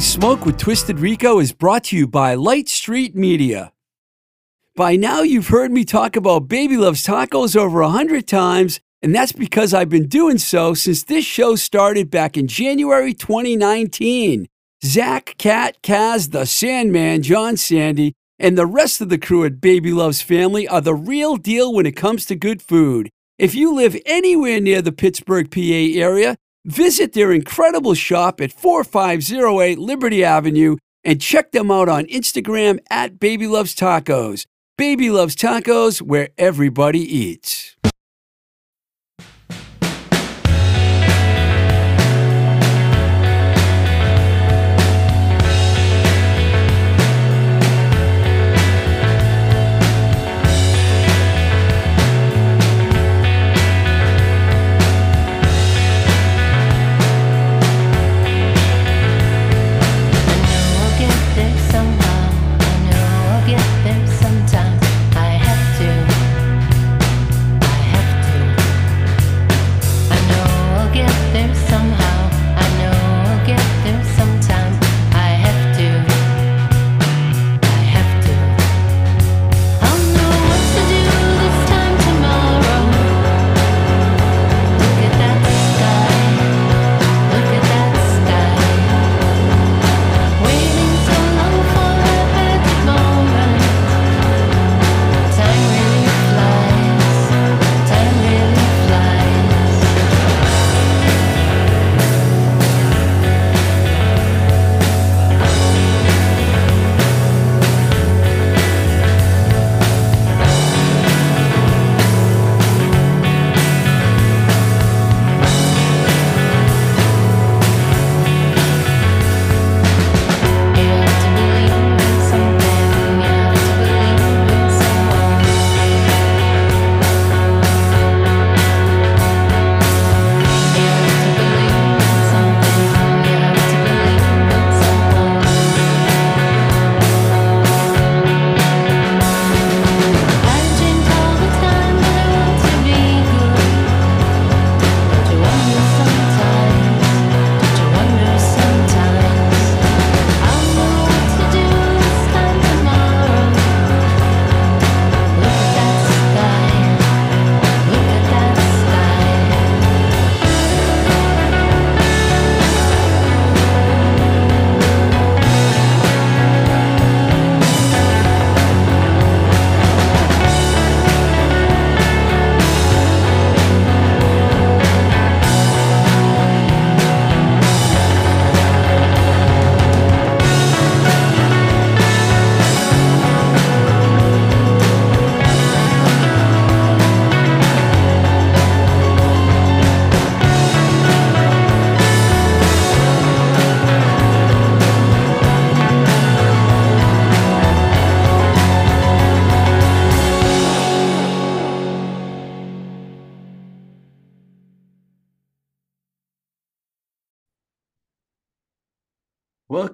Smoke with Twisted Rico is brought to you by Light Street Media. By now, you've heard me talk about Baby Loves Tacos over a hundred times, and that's because I've been doing so since this show started back in January 2019. Zach, Cat, Kaz, the Sandman, John Sandy, and the rest of the crew at Baby Loves Family are the real deal when it comes to good food. If you live anywhere near the Pittsburgh, PA area, Visit their incredible shop at 4508 Liberty Avenue and check them out on Instagram at Baby Loves Tacos. Baby Loves Tacos, where everybody eats.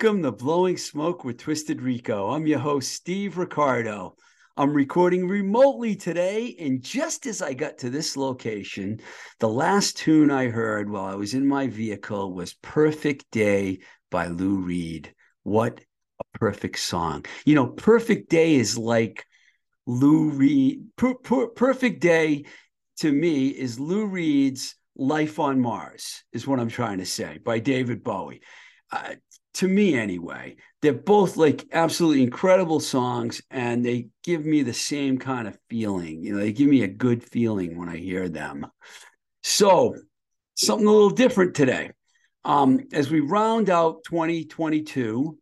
Welcome to Blowing Smoke with Twisted Rico. I'm your host, Steve Ricardo. I'm recording remotely today, and just as I got to this location, the last tune I heard while I was in my vehicle was Perfect Day by Lou Reed. What a perfect song. You know, Perfect Day is like Lou Reed. Per, per, perfect Day to me is Lou Reed's Life on Mars, is what I'm trying to say, by David Bowie. Uh, to me anyway. They're both like absolutely incredible songs and they give me the same kind of feeling. You know, they give me a good feeling when I hear them. So, something a little different today. Um, as we round out 2022,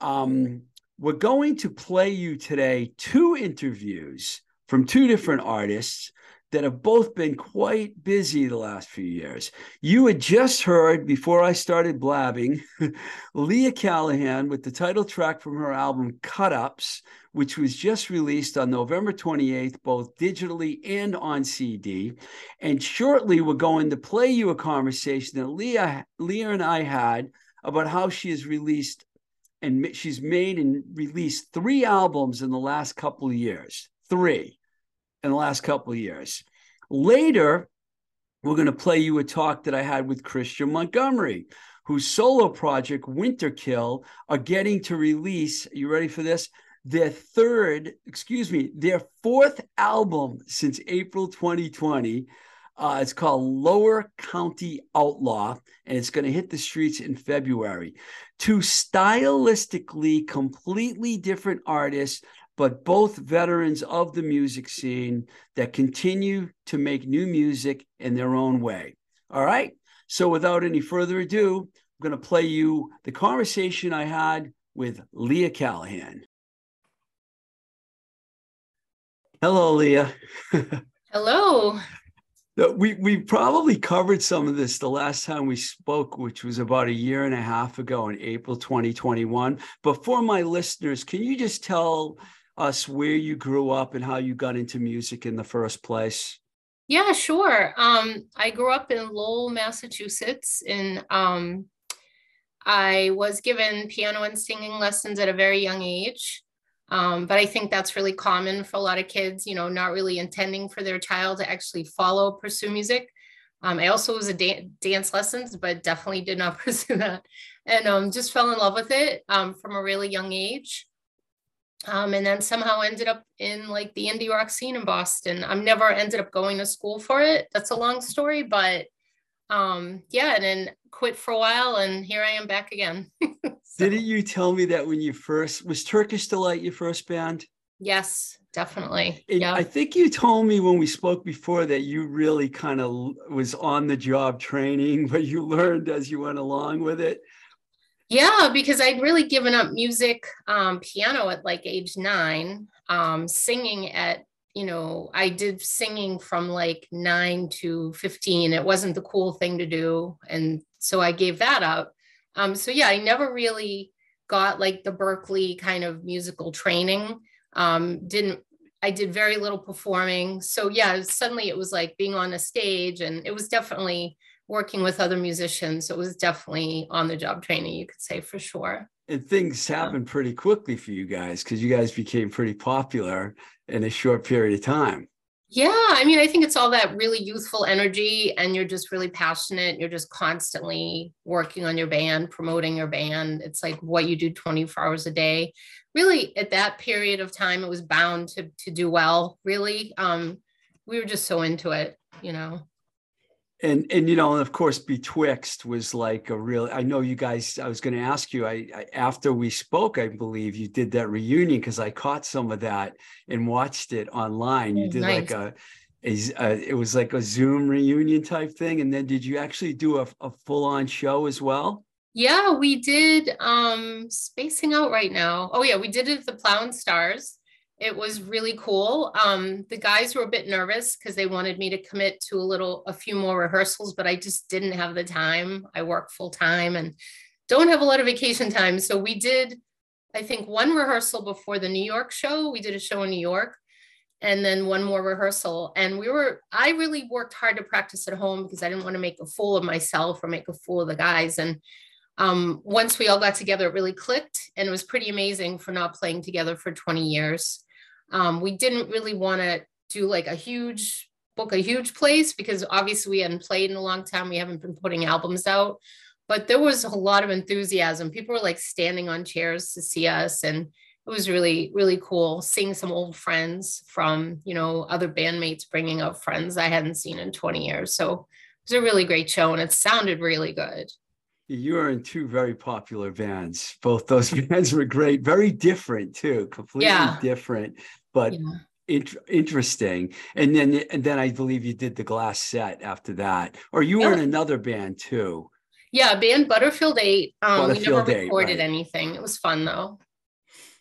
um, we're going to play you today two interviews from two different artists that have both been quite busy the last few years. You had just heard, before I started blabbing, Leah Callahan with the title track from her album Cut Ups, which was just released on November 28th, both digitally and on CD. And shortly, we're going to play you a conversation that Leah, Leah and I had about how she has released and she's made and released three albums in the last couple of years. Three in the last couple of years. Later, we're going to play you a talk that I had with Christian Montgomery, whose solo project, Winterkill, are getting to release. You ready for this? Their third, excuse me, their fourth album since April 2020. Uh, it's called Lower County Outlaw, and it's going to hit the streets in February. Two stylistically completely different artists but both veterans of the music scene that continue to make new music in their own way. All right. So without any further ado, I'm going to play you the conversation I had with Leah Callahan. Hello, Leah. Hello. We we probably covered some of this the last time we spoke, which was about a year and a half ago in April 2021. But for my listeners, can you just tell us where you grew up and how you got into music in the first place? Yeah, sure. Um, I grew up in Lowell, Massachusetts, and um, I was given piano and singing lessons at a very young age. Um, but I think that's really common for a lot of kids, you know, not really intending for their child to actually follow, pursue music. Um, I also was a da- dance lessons, but definitely did not pursue that. And um, just fell in love with it um, from a really young age um, and then somehow ended up in like the indie rock scene in Boston. I'm never ended up going to school for it. That's a long story, but um, yeah, and then quit for a while, and here I am back again. so. Didn't you tell me that when you first was Turkish Delight your first band? Yes, definitely. yeah, I think you told me when we spoke before that you really kind of was on the job training, but you learned as you went along with it. Yeah, because I'd really given up music, um, piano at like age nine, um, singing at, you know, I did singing from like nine to 15. It wasn't the cool thing to do. And so I gave that up. Um, so yeah, I never really got like the Berklee kind of musical training. Um, didn't I did very little performing. So yeah, suddenly it was like being on a stage and it was definitely working with other musicians. So it was definitely on the job training, you could say for sure. And things happened pretty quickly for you guys because you guys became pretty popular in a short period of time. Yeah, I mean, I think it's all that really youthful energy, and you're just really passionate. You're just constantly working on your band, promoting your band. It's like what you do 24 hours a day. Really, at that period of time, it was bound to to do well. Really, um, we were just so into it, you know and and you know and of course betwixt was like a real i know you guys i was going to ask you I, I, after we spoke i believe you did that reunion because i caught some of that and watched it online. You oh, did nice. like a, a, a, it was like a zoom reunion type thing and then did you actually do a, a full-on show as well? Yeah we did um spacing out right now. Oh yeah we did it at the Plough and Stars it was really cool. Um, the guys were a bit nervous because they wanted me to commit to a little, a few more rehearsals, but I just didn't have the time. I work full time and don't have a lot of vacation time. So we did, I think, one rehearsal before the New York show. We did a show in New York and then one more rehearsal. And we were, I really worked hard to practice at home because I didn't want to make a fool of myself or make a fool of the guys. And um, once we all got together, it really clicked and it was pretty amazing for not playing together for 20 years. Um, we didn't really want to do like a huge book, a huge place because obviously we hadn't played in a long time. We haven't been putting albums out, but there was a lot of enthusiasm. People were like standing on chairs to see us and it was really really cool seeing some old friends from you know other bandmates bringing up friends i hadn't seen in 20 years so it was a really great show and it sounded really good you are in two very popular bands. Both those bands were great, very different too, completely yeah. different, but yeah. int- interesting. And then, and then I believe you did the Glassette after that, or you yeah. were in another band too. Yeah, band Butterfield Eight. Um, Butterfield we never recorded 8, right. anything. It was fun though.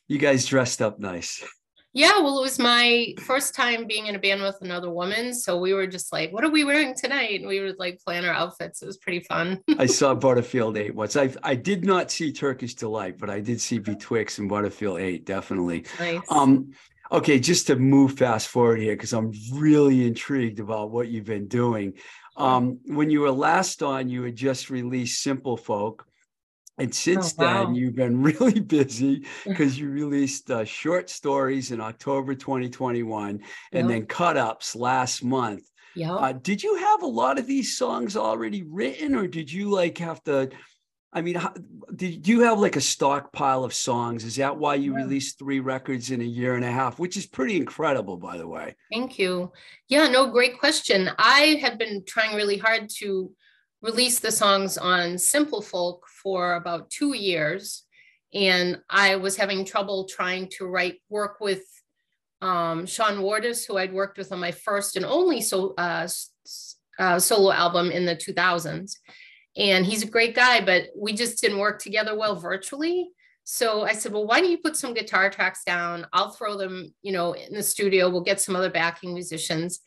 You guys dressed up nice. Yeah, well, it was my first time being in a band with another woman. So we were just like, what are we wearing tonight? And we would like plan our outfits. It was pretty fun. I saw Butterfield 8 once. I I did not see Turkish Delight, but I did see Betwixt and Butterfield 8, definitely. Nice. Um, okay, just to move fast forward here, because I'm really intrigued about what you've been doing. Um, when you were last on, you had just released Simple Folk. And since oh, wow. then, you've been really busy because you released uh, short stories in October 2021 and then cut ups last month. Yeah. Uh, did you have a lot of these songs already written, or did you like have to I mean, how, did you have like a stockpile of songs? Is that why you Yeah. released three records in a year and a half, which is pretty incredible, by the way? Thank you. Yeah, no, great question. I have been trying really hard to release the songs on Simple Folk for about two years. And I was having trouble trying to write work with um, Sean Wardis, who I'd worked with on my first and only so, uh, uh, solo album in the 2000s. And he's a great guy, but we just didn't work together well virtually. So I said, well, why don't you put some guitar tracks down? I'll throw them, you know, in the studio. We'll get some other backing musicians.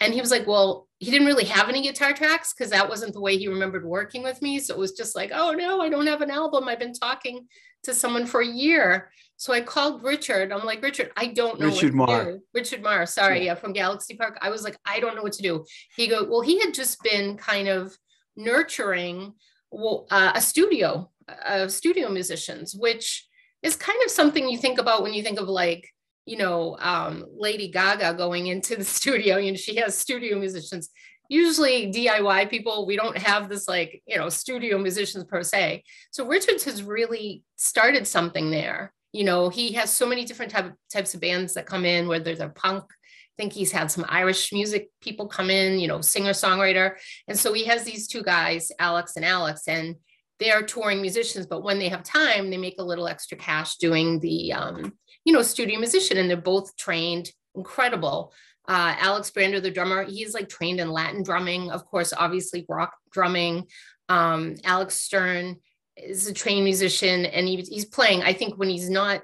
And he was like, well, he didn't really have any guitar tracks because that wasn't the way he remembered working with me. So it was just like, oh no, I don't have an album. I've been talking to someone for a year. So I called Richard. I'm like, Richard, I don't know. Richard what to Marr. do." Richard Marr, sorry, Yeah. yeah, from Galaxy Park. I was like, I don't know what to do. He go, well, he had just been kind of nurturing well, uh, a studio of studio musicians, which is kind of something you think about when you think of like, you know, um, Lady Gaga going into the studio. You know, she has studio musicians. Usually DIY people, we don't have this like, you know, studio musicians per se. So Richards has really started something there. You know, he has so many different type, types of bands that come in, whether they're punk. I think he's had some Irish music people come in, you know, singer songwriter. And so he has these two guys, Alex and Alex, and they are touring musicians. But when they have time, they make a little extra cash doing the, um, you know, studio musician, and they're both trained, incredible. Uh, Alex Brander, the drummer, he's like trained in Latin drumming, of course, obviously rock drumming. Um, Alex Stern is a trained musician, and he, he's playing. I think when he's not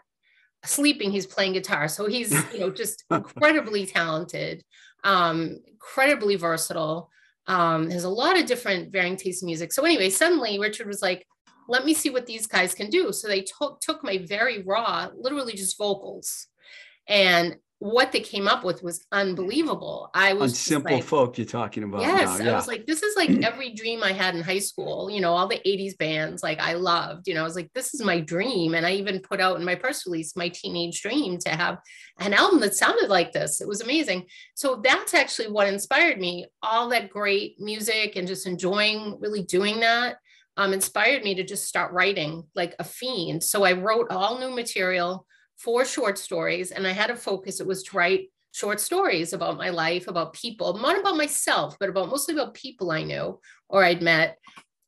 sleeping, he's playing guitar. So he's, you know, just incredibly talented, um, incredibly versatile. Um, has a lot of different varying tastes in music. So anyway, suddenly Richard was like, let me see what these guys can do. So they took took my very raw, literally just vocals. And what they came up with was unbelievable. I On was just Simple like, Folk, you're talking about Yes, now. Yeah. I was like, this is like every dream I had in high school. You know, all the '80s bands, like I loved. You know, I was like, this is my dream, and I even put out in my press release my teenage dream to have an album that sounded like this. It was amazing. So that's actually what inspired me. All that great music and just enjoying really doing that um, inspired me to just start writing like a fiend. So I wrote all new material for short stories and I had a focus. It was to write short stories about my life, about people, not about myself, but about mostly about people I knew or I'd met.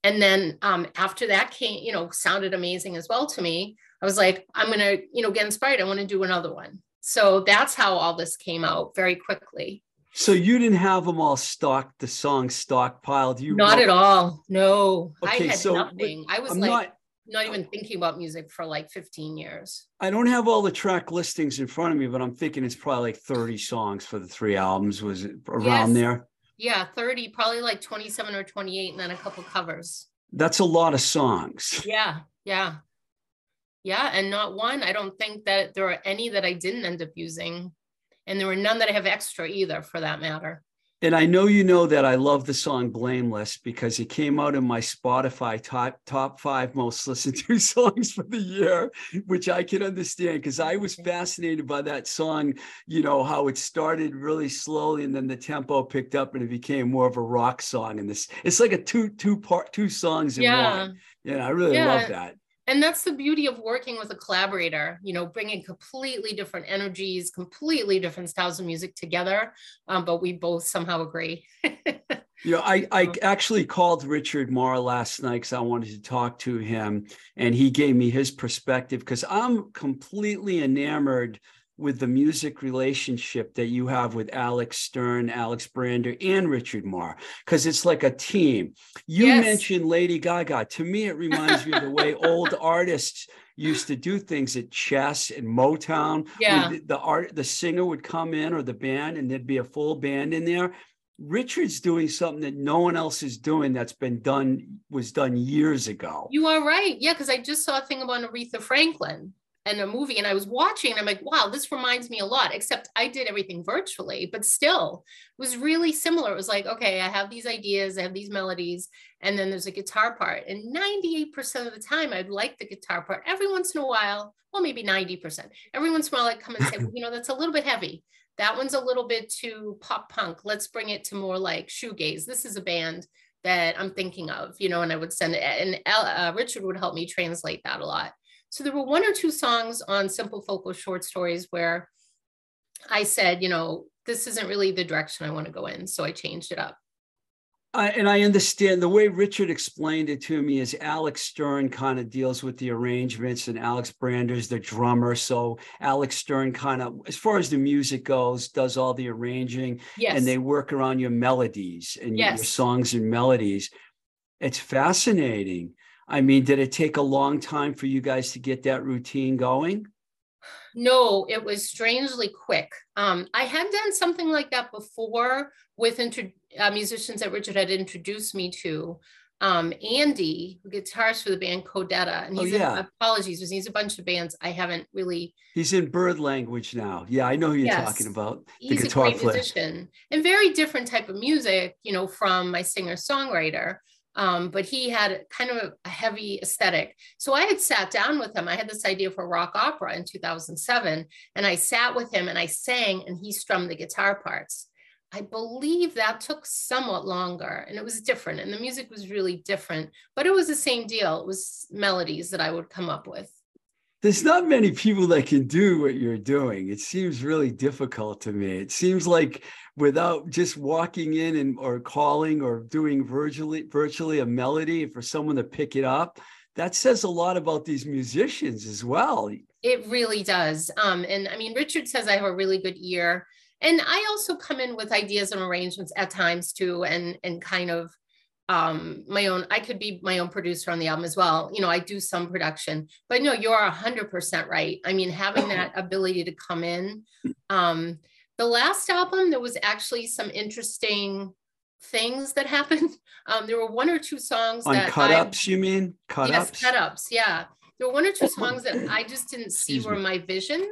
And then um, after that came, you know, sounded amazing as well to me. I was like, I'm going to, you know, get inspired. I want to do another one. So that's how all this came out very quickly. So you didn't have them all stocked, the song stockpiled. You Not wrote- at all. No, Okay, I had so nothing. I was I'm like not. not even thinking about music for like 15 years. I don't have all the track listings in front of me, but I'm thinking it's probably like 30 songs for the three albums. Was it around Yes. there? Yeah, 30, probably like 27 or 28, and then a couple covers. That's a lot of songs. Yeah, yeah. Yeah, and not one. I don't think that there are any that I didn't end up using. And there were none that I have extra either, for that matter. And I know you know that I love the song Blameless because it came out in my Spotify top top five most listened to songs for the year, which I can understand because I was fascinated by that song, you know, how it started really slowly and then the tempo picked up and it became more of a rock song. And this it's like a two two part two songs in Yeah. one. Yeah, I really Yeah. love that. And that's the beauty of working with a collaborator, you know, bringing completely different energies, completely different styles of music together. Um, but we both somehow agree. You know, I, I actually called Richard Marr last night because I wanted to talk to him, and he gave me his perspective because I'm completely enamored with the music relationship that you have with Alex Stern, Alex Brander, and Richard Marr because it's like a team. You Yes. mentioned Lady Gaga. To me, it reminds me of the way old artists used to do things at chess and Motown. Yeah. the, the art the singer would come in or the band and there'd be a full band in there richard's doing something that no one else is doing that's been done was done years ago You are right. Yeah, because I just saw a thing about Aretha Franklin and a movie, and I was watching, and I'm like, wow, this reminds me a lot, except I did everything virtually, but still, it was really similar. It was like, okay, I have these ideas, I have these melodies, and then there's a guitar part. And 98% of the time, I'd like the guitar part. Every once in a while, well, maybe 90%. Every once in a while, I'd come and say, well, you know, that's a little bit heavy. That one's a little bit too pop punk. Let's bring it to more like shoegaze. This is a band that I'm thinking of, you know, and I would send it. And uh, Richard would help me translate that a lot. So there were one or two songs on Simple Folk or Short Stories where I said, you know, this isn't really the direction I want to go in. So I changed it up. I, and I understand the way Richard explained it to me is Alex Stern kind of deals with the arrangements and Alex Brander's the drummer. So Alex Stern kind of, as far as the music goes, does all the arranging yes. and they work around your melodies and yes. your songs and melodies. It's fascinating. I mean, did it take a long time for you guys to get that routine going? No, it was strangely quick. Um, I had done something like that before with inter- uh, musicians that Richard had introduced me to. Um, Andy, who guitars for the band Codetta, and oh, he's oh, yeah. in, apologies, he's a bunch of bands I haven't really. He's in bird language now. Yeah, I know who you're yes. talking about. The he's guitar a great player. musician and very different type of music, you know, from my singer songwriter. Um, but he had kind of a heavy aesthetic. So I had sat down with him. I had this idea for rock opera in 2007, and I sat with him and I sang, and he strummed the guitar parts. I believe that took somewhat longer and it was different, and the music was really different, but it was the same deal. It was melodies that I would come up with there's not many people that can do what you're doing. It seems really difficult to me. It seems like without just walking in and or calling or doing virtually virtually a melody for someone to pick it up, that says a lot about these musicians as well. It really does. Um, and I mean, Richard says I have a really good ear. And I also come in with ideas and arrangements at times too, and and kind of um my own i could be my own producer on the album as well you know i do some production but no you're 100% right i mean having that ability to come in um the last album there was actually some interesting things that happened. Um there were one or two songs on that cut ups you mean? Cut yes, ups? Cut ups yeah. There were one or two songs that i just didn't see were my vision.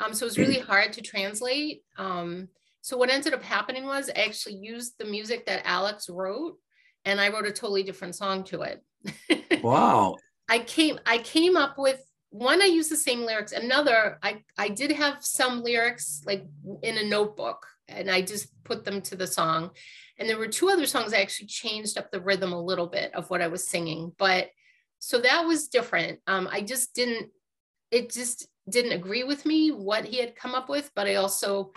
Um so it was really hard to translate. Um so what ended up happening was I actually used the music that Alex wrote and I wrote a totally different song to it. wow. I came I came up with one I used the same lyrics. Another I I did have some lyrics like in a notebook and I just put them to the song. And there were two other songs I actually changed up the rhythm a little bit of what I was singing, but so that was different. Um, I just didn't it just didn't agree with me what he had come up with, but I also,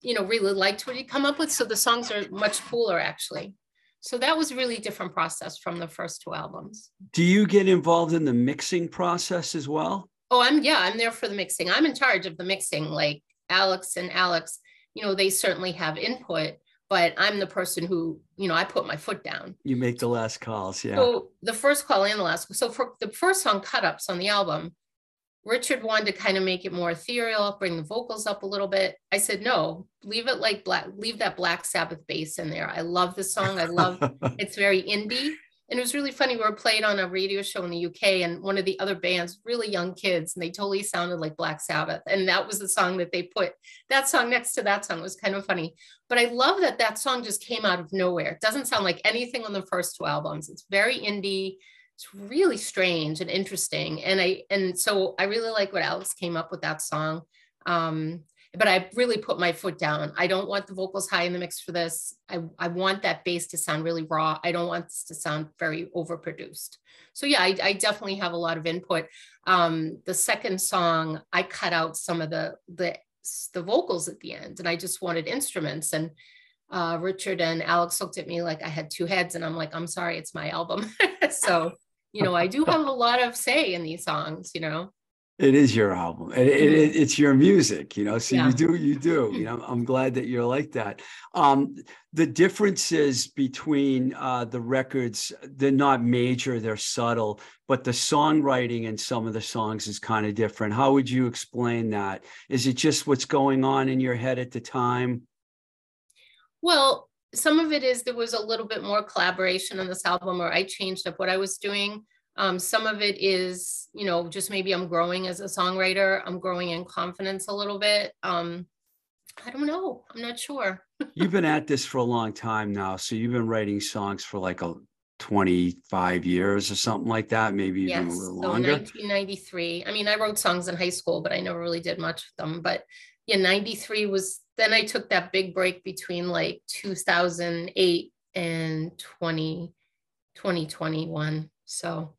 you know, really liked what he'd come up with. So the songs are much cooler actually. So that was really different process from the first two albums. Do you get involved in the mixing process as well? Oh, I'm yeah, I'm there for the mixing. I'm in charge of the mixing. Like Alex and Alex, you know, they certainly have input, but I'm the person who, you know, I put my foot down. You make the last calls, yeah. So the first call and the last. So for the first song, Cut Ups on the album, Richard wanted to kind of make it more ethereal, bring the vocals up a little bit. I said, no, leave it like black, leave that Black Sabbath bass in there. I love the song. I love it's very indie. And it was really funny. We were played on a radio show in the UK, and one of the other bands, really young kids, and they totally sounded like Black Sabbath. And that was the song that they put that song next to that song it was kind of funny. But I love that that song just came out of nowhere. It doesn't sound like anything on the first two albums. It's very indie it's really strange and interesting. And I and so I really like what Alex came up with that song. Um, but I really put my foot down. I don't want the vocals high in the mix for this. I, I want that bass to sound really raw. I don't want this to sound very overproduced. So yeah, I, I definitely have a lot of input. Um, the second song, I cut out some of the the the vocals at the end, and I just wanted instruments. And uh, Richard and Alex looked at me like I had two heads, and I'm like, I'm sorry, it's my album. so you know, I do have a lot of say in these songs, you know. It is your album. It, it, mm-hmm. it's your music, you know. So yeah. you do, you do. You know, I'm glad that you're like that. Um, the differences between uh, the records, they're not major, they're subtle, but the songwriting in some of the songs is kind of different. How would you explain that? Is it just what's going on in your head at the time? Well, some of it is there was a little bit more collaboration on this album or I changed up what I was doing. Um, some of it is, you know, just maybe I'm growing as a songwriter. I'm growing in confidence a little bit. Um, I don't know. I'm not sure. you've been at this for a long time now. So you've been writing songs for like a 25 years or something like that, maybe yes. even a little longer. So 1993. I mean, I wrote songs in high school, but I never really did much with them. But yeah, 93 was then I took that big break between like 2008 and 20, 2021. So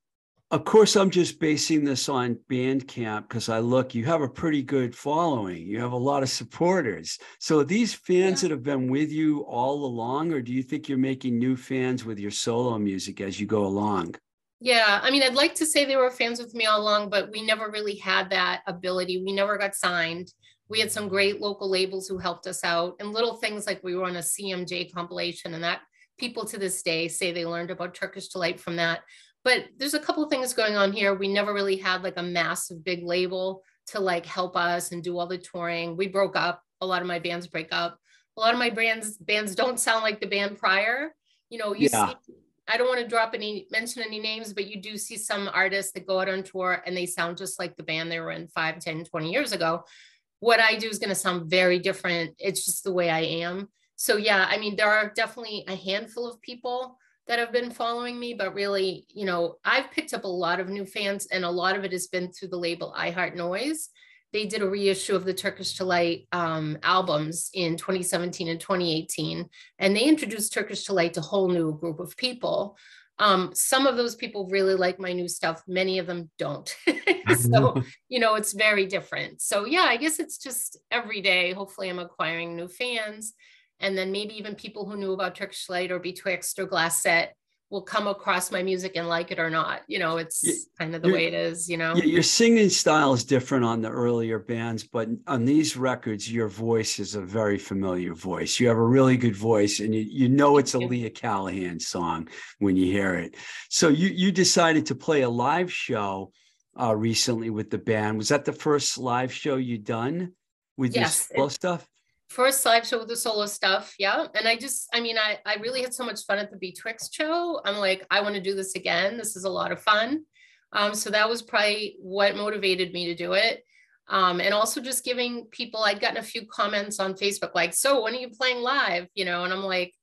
of course, I'm just basing this on Bandcamp because I look, you have a pretty good following. You have a lot of supporters. So these fans yeah. that have been with you all along, or do you think you're making new fans with your solo music as you go along? Yeah, I mean, I'd like to say they were fans with me all along, but we never really had that ability. We never got signed. We had some great local labels who helped us out, and little things like we were on a CMJ compilation, and that people to this day say they learned about Turkish Delight from that but there's a couple of things going on here. We never really had like a massive big label to like help us and do all the touring. We broke up. A lot of my bands break up. A lot of my bands bands don't sound like the band prior. You know, you yeah. see I don't want to drop any mention any names, but you do see some artists that go out on tour and they sound just like the band they were in 5, 10, 20 years ago. What I do is going to sound very different. It's just the way I am. So yeah, I mean, there are definitely a handful of people that have been following me, but really, you know, I've picked up a lot of new fans and a lot of it has been through the label I Heart Noise. They did a reissue of the Turkish Delight um, albums in 2017 and 2018, and they introduced Turkish Delight to a whole new group of people. Um, some of those people really like my new stuff, many of them don't. so, you know, it's very different. So, yeah, I guess it's just every day. Hopefully, I'm acquiring new fans and then maybe even people who knew about Turkish Delight or Betwixt or Glassette will come across my music and like it or not. You know, it's yeah, kind of the way it is, you know. Your singing style is different on the earlier bands, but on these records, your voice is a very familiar voice. You have a really good voice and you, you know it's a Leah Callahan song when you hear it. So you you decided to play a live show uh, recently with the band. Was that the first live show you done with yes, your stuff? First live show with the solo stuff yeah. And i just i mean i i really had so much fun at the betwixt show. I'm like i want to do this again. This is a lot of fun. Um, so that was probably what motivated me to do it. Um, and also just giving people i'd gotten a few comments on facebook like so when are you playing live? You know and i'm like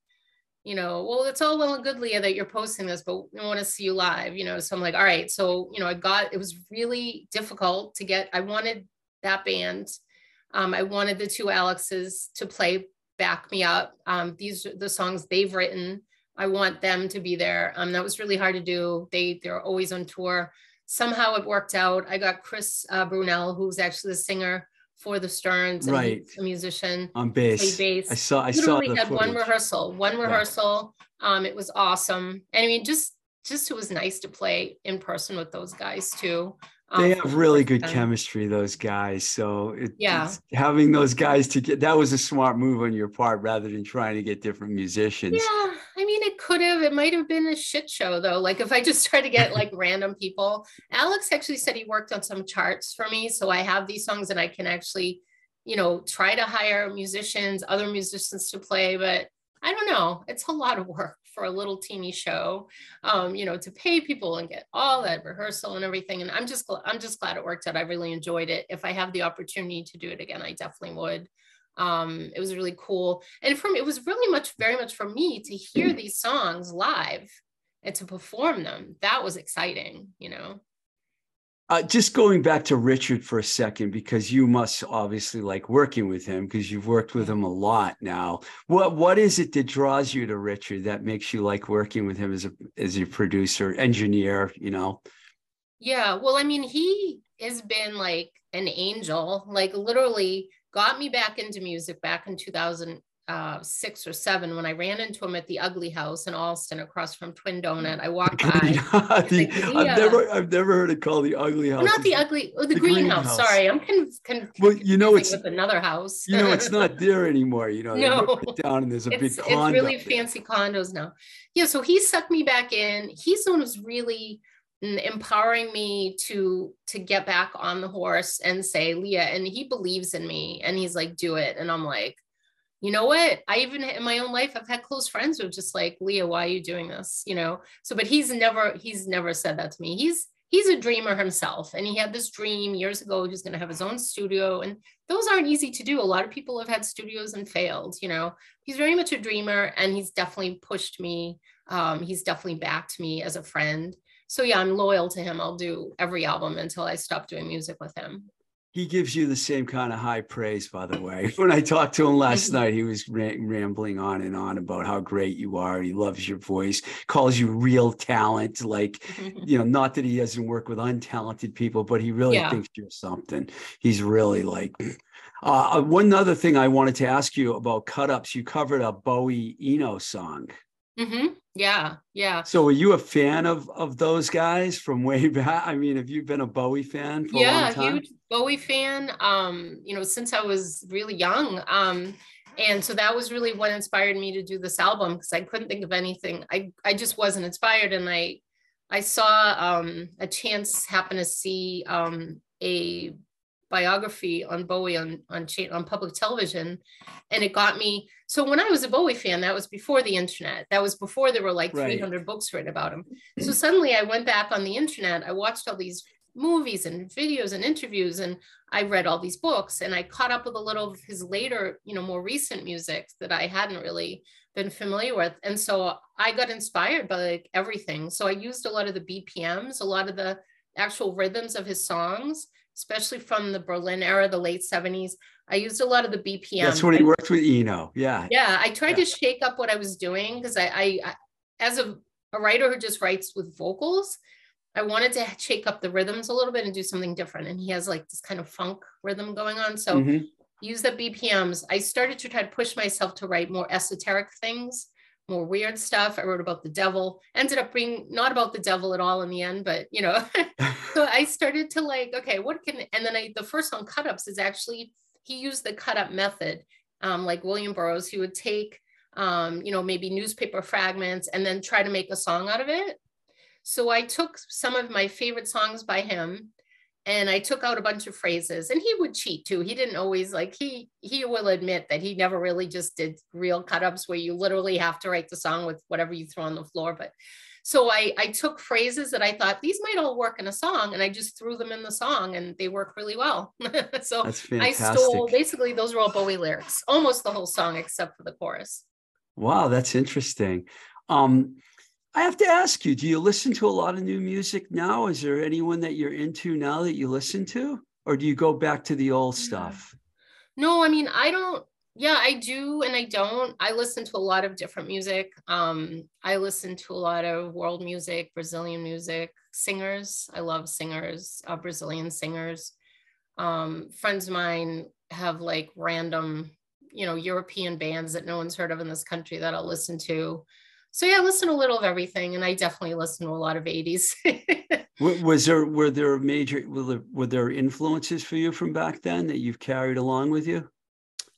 you know well it's all well and good leah that you're posting this but we want to see you live you know. So i'm like all right. So you know i got it was really difficult to get i wanted that band um, I wanted the two Alexes to play Back Me Up. Um, these are the songs they've written. I want them to be there. Um, that was really hard to do. They, they're always on tour. Somehow it worked out. I got Chris uh, Brunel, who's actually the singer for the Sterns, and right. a musician on bass. bass. I saw. I Literally saw. had footage. one rehearsal. One rehearsal. Um, it was awesome. And I mean, just just it was nice to play in person with those guys too they um, have really good chemistry those guys so it, yeah. having those guys to get that was a smart move on your part rather than trying to get different musicians. Yeah i mean it could have it might have been a shit show though like if i just try to get like random people. Alex actually said he worked on some charts for me so i have these songs and i can actually you know try to hire musicians other musicians to play but i don't know it's a lot of work for a little teeny show, um, you know, to pay people and get all that rehearsal and everything. And I'm just, I'm just glad it worked out. I really enjoyed it. If I have the opportunity to do it again, I definitely would. Um, it was really cool. And from, it was really much, very much for me to hear these songs live and to perform them. That was exciting, you know? Uh, just going back to Richard for a second, because you must obviously like working with him because you've worked with him a lot now. What what is it that draws you to Richard that makes you like working with him as a as a producer, engineer? You know. Yeah, well, I mean, he has been like an angel, like literally got me back into music back in 2000 uh, six or seven when I ran into him at the Ugly House in Allston across from Twin Donut. I walked by. the, like, I've never, I've never heard it called the Ugly House. not the Ugly, oh, the, the Greenhouse. Green Sorry, I'm con, con, well, you know, it's with another house. you know, it's not there anymore. You know, no, down and there's a it's, big condo. It's really fancy condos now. Yeah, so he sucked me back in. He's the one who's really empowering me to to get back on the horse and say leah and he believes in me and he's like do it and i'm like you know what? I even in my own life, I've had close friends who are just like, Leah, why are you doing this? You know, so, but he's never, he's never said that to me. He's, he's a dreamer himself. And he had this dream years ago, he was going to have his own studio. And those aren't easy to do. A lot of people have had studios and failed, you know, he's very much a dreamer and he's definitely pushed me. Um, he's definitely backed me as a friend. So yeah, I'm loyal to him. I'll do every album until I stop doing music with him. He gives you the same kind of high praise, by the way. When I talked to him last Mm-hmm. night, he was rambling on and on about how great you are. He loves your voice, calls you real talent. Like, you know, not that he doesn't work with untalented people, but he really Yeah. thinks you're something. He's really like. Uh, one other thing I wanted to ask you about cut ups. You covered a Bowie Eno song. hmm Yeah, yeah. So, are you a fan of of those guys from way back? I mean, have you been a Bowie fan for a yeah long time? huge bowie fan um you know since i was really young um and so that was really what inspired me to do this album because i couldn't think of anything i i just wasn't inspired and i i saw um a chance happen to see um a biography on bowie on on on public television and it got me so when i was a bowie fan that was before the internet that was before there were like Right. 300 books written about him so suddenly I went back on the internet. I watched all these movies and videos and interviews, and I read all these books. And I caught up with a little of his later, you know, more recent music that I hadn't really been familiar with. And so I got inspired by like everything. So I used a lot of the BPMs, a lot of the actual rhythms of his songs, especially from the Berlin era, the late 70s. I used a lot of the BPM. That's when he worked with Eno. Yeah. yeah i tried Yeah. to shake up what i was doing because I, I I as a, a writer who just writes with vocals i wanted to shake up the rhythms a little bit and do something different and he has like this kind of funk rhythm going on so Mhm. use the bpms i started to try to push myself to write more esoteric things more weird stuff i wrote about the devil ended up being not about the devil at all in the end but you know so I started to like, okay, what can, and then I, the first song cut ups is actually, he used the cut up method, um, like William Burroughs, he would take, um, you know, maybe newspaper fragments and then try to make a song out of it. So I took some of my favorite songs by him and I took out a bunch of phrases and he would cheat too. He didn't always like, he, he will admit that he never really just did real cut ups where you literally have to write the song with whatever you throw on the floor. But so I, I took phrases that I thought these might all work in a song and I just threw them in the song and they work really well. so I stole basically those were all Bowie lyrics, almost the whole song except for the chorus. Wow, that's interesting. Um, I have to ask you, do you listen to a lot of new music now? Is there anyone that you're into now that you listen to? Or do you go back to the old stuff? No, I mean, I don't, yeah, I do and I don't. I listen to a lot of different music. Um, I listen to a lot of world music, Brazilian music, singers. I love singers, uh, Brazilian singers. Um, friends of mine have like random, you know, European bands that no one's heard of in this country that I'll listen to. So yeah, I listen to a little of everything, and I definitely listen to a lot of 80s. Was there were there major were there, were there influences for you from back then that you've carried along with you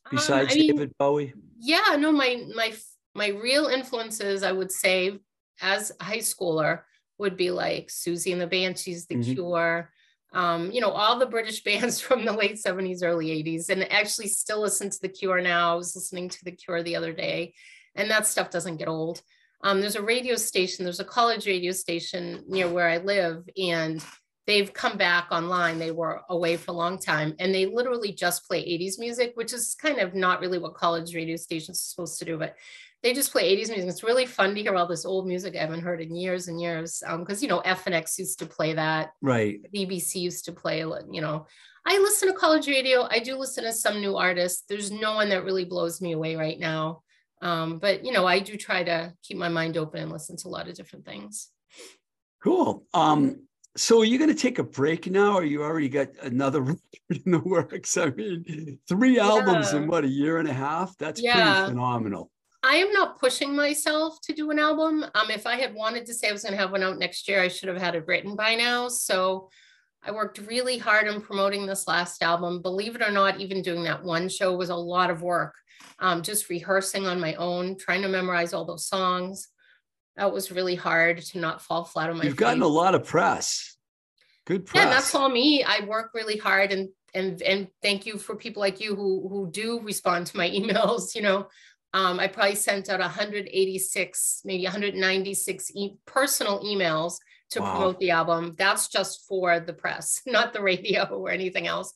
Um, besides I mean, David Bowie? yeah no my my my real influences i would say as a high schooler would be like Siouxsie and the banshees the Mhm. cure um, you know all the british bands from the late 70s early 80s and actually still listen to the cure now i was listening to the cure the other day and that stuff doesn't get old um, there's a radio station there's a college radio station near where i live and they've come back online. They were away for a long time and they literally just play 80s music, which is kind of not really what college radio stations are supposed to do, but they just play 80s music. It's really fun to hear all this old music I haven't heard in years and years. Um, because you know, FNX used to play that, Right. BBC used to play, you know. I listen to college radio. I do listen to some new artists. There's no one that really blows me away right now. Um, but you know, I do try to keep my mind open and listen to a lot of different things. Cool. Um, so are you going to take a break now, or you already got another record in the works? I mean, three albums in what a year and a half? That's Yeah. pretty phenomenal. I am not pushing myself to do an album. Um, if I had wanted to say I was going to have one out next year, I should have had it written by now. So I worked really hard on promoting this last album. Believe it or not, even doing that one show was a lot of work. Um, just rehearsing on my own, trying to memorize all those songs. That was really hard to not fall flat on my You've gotten a lot of press. Good press. Yeah, and that's all me. I work really hard and and and thank you for people like you who who do respond to my emails, you know. Um, I probably sent out 186, maybe 196 e- personal emails to Wow. promote the album. That's just for the press, not the radio or anything else.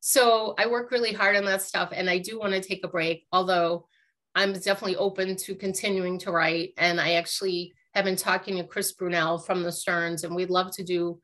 So I work really hard on that stuff and I do want to take a break, although I'm definitely open to continuing to write. And I actually have been talking to Chris Brunel from the Stearns, and we'd love to do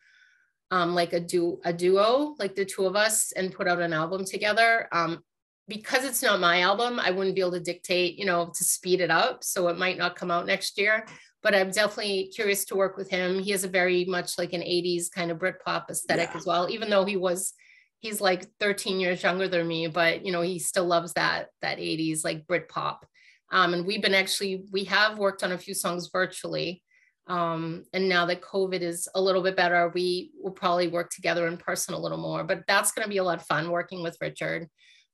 um, like a du a duo, like the two of us, and put out an album together. Um, because it's not my album, I wouldn't be able to dictate, you know, to speed it up. So it might not come out next year. But I'm definitely curious to work with him. He has a very much like an 80s kind of Britpop aesthetic yeah. as well, even though he was he's like 13 years younger than me, but you know, he still loves that that 80s like Britpop. Um, and we've been actually we have worked on a few songs virtually. Um, and now that COVID is a little bit better, we will probably work together in person a little more. But that's going to be a lot of fun working with Richard.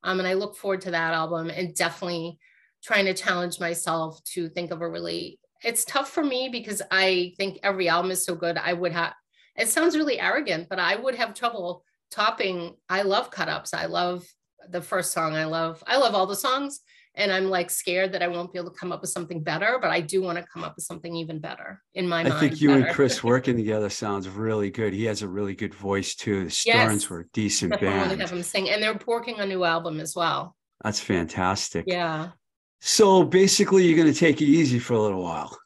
Um, and I look forward to that album and definitely trying to challenge myself to think of a really. It's tough for me because I think every album is so good. I would have. It sounds really arrogant, but I would have trouble topping. I love cut ups. I love the first song. I love. I love all the songs and I'm like scared that I won't be able to come up with something better, but I do want to come up with something even better in my I mind. I think you better. and Chris working together sounds really good. He has a really good voice too. The Starnes yes, were a decent band. I want to have him sing, and they're working on a new album as well. That's fantastic. Yeah. So basically, you're going to take it easy for a little while.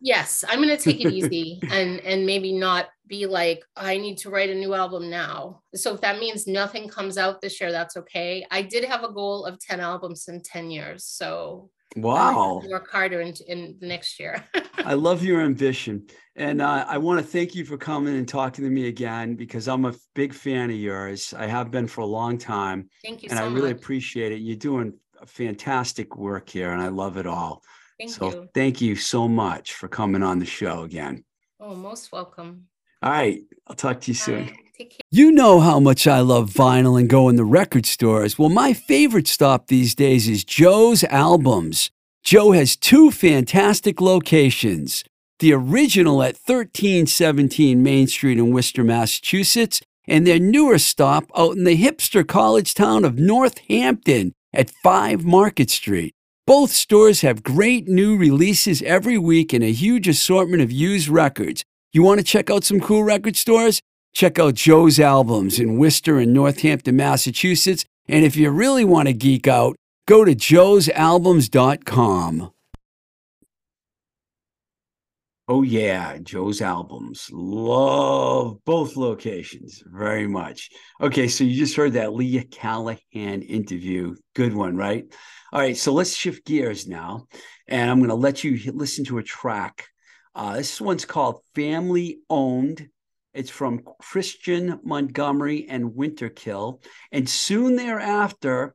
Yes, I'm going to take it easy and and maybe not be like I need to write a new album now. So if that means nothing comes out this year, that's okay. I did have a goal of 10 albums in 10 years. So wow. Work harder in, in the next year. I love your ambition. And uh, I want to thank you for coming and talking to me again because I'm a big fan of yours. I have been for a long time. Thank you and so I really much. appreciate it. You're doing fantastic work here and I love it all. Thank so you. thank you so much for coming on the show again. Oh, most welcome. All right. I'll talk to you soon. Take care. You know how much I love vinyl and going to record stores. Well, my favorite stop these days is Joe's Albums. Joe has two fantastic locations the original at 1317 Main Street in Worcester, Massachusetts, and their newer stop out in the hipster college town of Northampton at 5 Market Street. Both stores have great new releases every week and a huge assortment of used records. You want to check out some cool record stores? Check out Joe's Albums in Worcester and Northampton, Massachusetts. And if you really want to geek out, go to joe'salbums.com. Oh, yeah, Joe's Albums. Love both locations very much. Okay, so you just heard that Leah Callahan interview. Good one, right? All right, so let's shift gears now. And I'm going to let you listen to a track uh, this one's called Family Owned. It's from Christian Montgomery and Winterkill. And soon thereafter,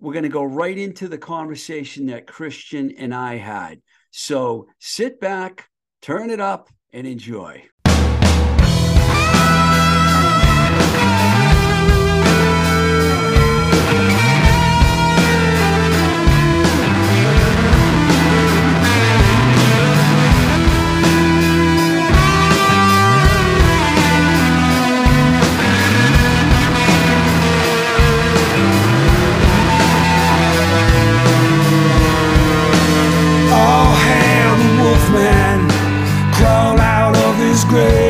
we're going to go right into the conversation that Christian and I had. So sit back, turn it up, and enjoy. Monsters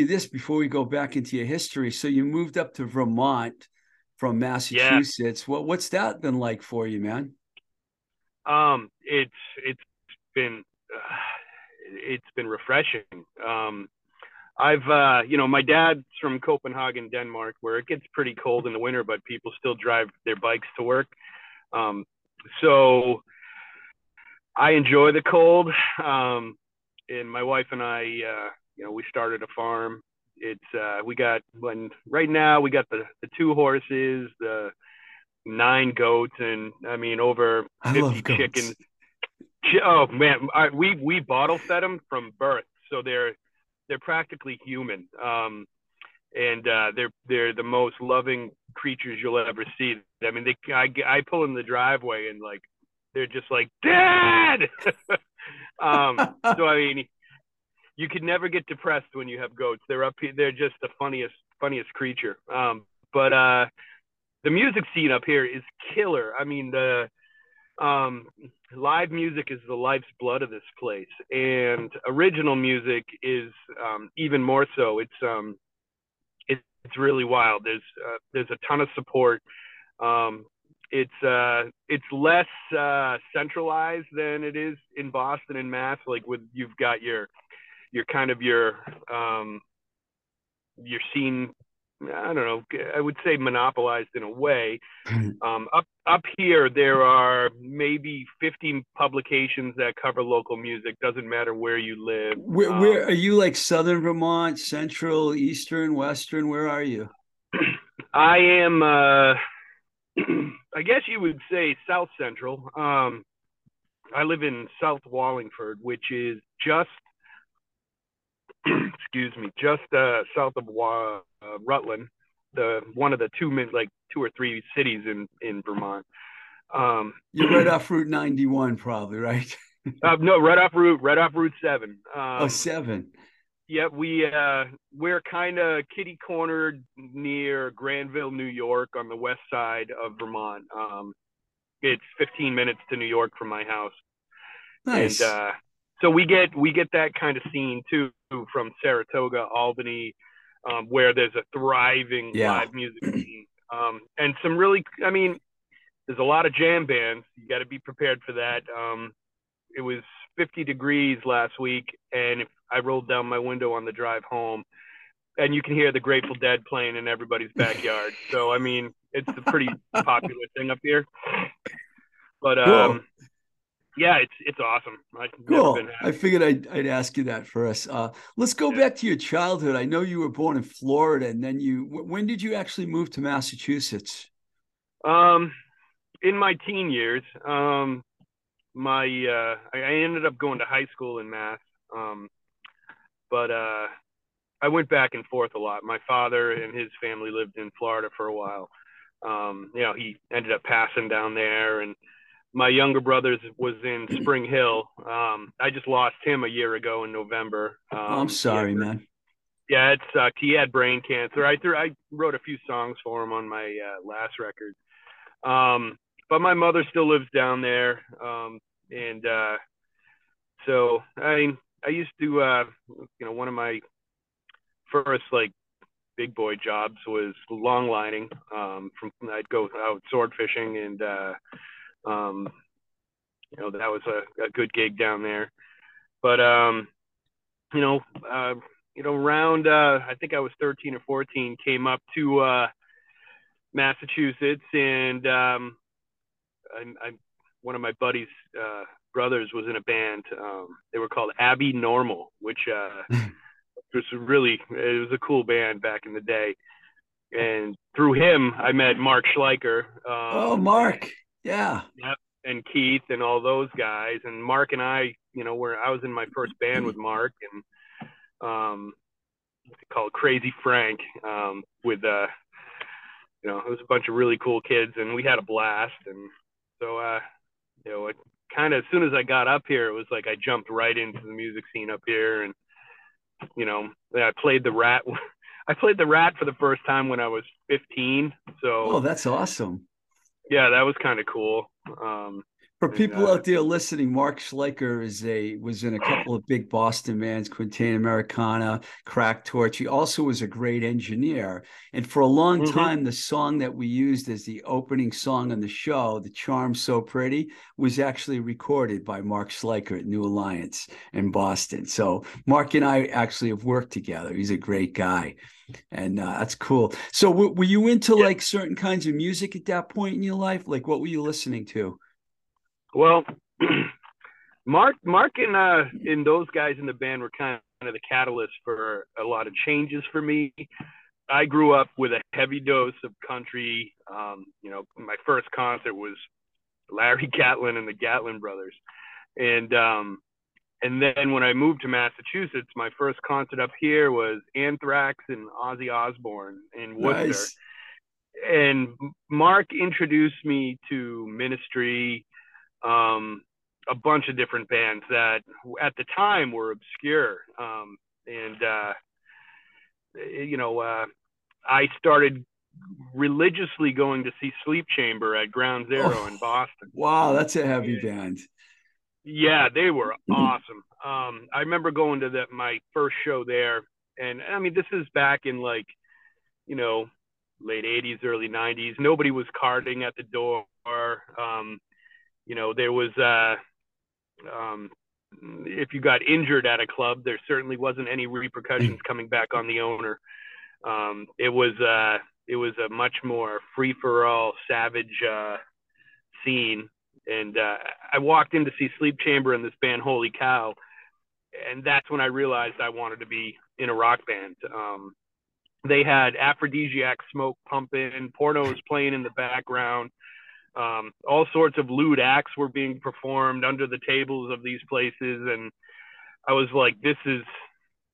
you this before we go back into your history. So you moved up to Vermont from Massachusetts. What what's that been like for you, man? Um, it's it's been uh, it's been refreshing. Um, I've uh, you know my dad's from Copenhagen, Denmark, where it gets pretty cold in the winter, but people still drive their bikes to work. Um, so I enjoy the cold. Um, and my wife and I, uh, you know, we started a farm. It's uh, we got when right now we got the the two horses, the nine goats, and I mean over I fifty chickens. Chi- Oh man, I, we we bottle fed them from birth, so they're they're practically human. Um, and uh, they're they're the most loving creatures you'll ever see. I mean, they I, I pull in the driveway and like they're just like dad. um, so I mean, you could never get depressed when you have goats. They're up here. They're just the funniest funniest creature. Um, but uh, the music scene up here is killer. I mean the um, live music is the life's blood of this place, and original music is um, even more so. It's um, it, it's really wild. There's uh, there's a ton of support. Um, it's uh, it's less uh, centralized than it is in Boston and Mass. Like with you've got your your kind of your um, your scene. I don't know. I would say monopolized in a way. Um, up up here, there are maybe 50 publications that cover local music. Doesn't matter where you live. Where, Um, where are you? Like Southern Vermont, Central, Eastern, Western? Where are you? I am. Uh, I guess you would say South Central. Um, I live in South Wallingford, which is just, excuse me, just uh, south of uh, Rutland, the one of the two like two or three cities in in Vermont. Um, You're right off Route 91, probably, right? uh, no, right off Route, right off Route Seven. Um, oh, seven. Yeah, we uh, we're kind of kitty cornered near Granville, New York, on the west side of Vermont. Um, it's 15 minutes to New York from my house, Nice. and uh, so we get we get that kind of scene too from Saratoga, Albany, um, where there's a thriving Yeah. live music scene, um, and some really, I mean, there's a lot of jam bands. You got to be prepared for that. Um, it was 50 degrees last week, and if I rolled down my window on the drive home, and you can hear the Grateful Dead playing in everybody's backyard. so I mean, it's a pretty popular thing up here. But Cool. Yeah, it's it's awesome. I've Cool. I figured I'd, I'd ask you that first. Uh, let's go Yeah. back to your childhood. I know you were born in Florida, and then you. When did you actually move to Massachusetts? Um, in my teen years, um, my uh, I, I ended up going to high school in Mass. Um, but uh, I went back and forth a lot. My father and his family lived in Florida for a while. Um, you know, he ended up passing down there, and my younger brother was in Spring Hill. Um, I just lost him a year ago in November. Um, Oh, I'm sorry, yeah, man. yeah, it sucked. He had brain cancer. I threw, I wrote a few songs for him on my uh, last record. Um, but my mother still lives down there, um, and uh, so I I used to uh, you know one of my first like big boy jobs was long lining. Um, from I'd go out sword fishing, and uh, um, you know that was a, a good gig down there. But um, you know, uh, you know, around uh, I think I was 13 or 14, came up to uh, Massachusetts, and um, I, I one of my buddies' uh, brothers was in a band. Um, they were called Abbey Normal, which uh, was really it was a cool band back in the day. And through him, I met Mark Schleicher. Um, Oh, Mark. Yeah. Yep. and Keith and all those guys. And Mark and I, you know, were I was in my first band with Mark and um called Crazy Frank, um, with uh you know, it was a bunch of really cool kids and we had a blast and so uh you know, it kind of as soon as I got up here it was like I jumped right into the music scene up here and you know, I played the rat I played the rat for the first time when I was 15. So Oh, that's awesome. Yeah, that was kind of cool. Um For And, people uh, out there listening, Mark Schleicher is a was in a couple of big Boston bands, Quintain Americana, Crack Torch. He also was a great engineer. And for a long Mhm. time, the song that we used as the opening song on the show, "The Charm So Pretty," was actually recorded by Mark Schleicher at New Alliance in Boston. So Mark and I actually have worked together. He's a great guy. And uh, that's cool. So, w- were you into Yeah. like certain kinds of music at that point in your life? Like, what were you listening to? Well, Mark, Mark, and uh, and those guys in the band were kind of the catalyst for a lot of changes for me. I grew up with a heavy dose of country. Um, you know, my first concert was Larry Gatlin and the Gatlin Brothers, and um, and then when I moved to Massachusetts, my first concert up here was Anthrax and Ozzy Osbourne in Worcester Nice. and Mark introduced me to Ministry, um, a bunch of different bands that at the time were obscure. Um, and, uh, you know, uh, I started religiously going to see Sleep Chamber at Ground Zero Oh. in Boston. Wow, that's a heavy band. Yeah, they were awesome. Um, I remember going to the, my first show there, and I mean, this is back in like, you know, late '80s, early '90s. Nobody was carding at the door. Um, you know, there was, uh, um, if you got injured at a club, there certainly wasn't any repercussions coming back on the owner. Um, it was, uh, it was a much more free for all, savage uh, scene and uh, I walked in to see Sleep Chamber and this band Holy Cow, and that's when I realized I wanted to be in a rock band. Um, they had aphrodisiac smoke pumping, porno pornos playing in the background, um, all sorts of lewd acts were being performed under the tables of these places, and I was like, "This is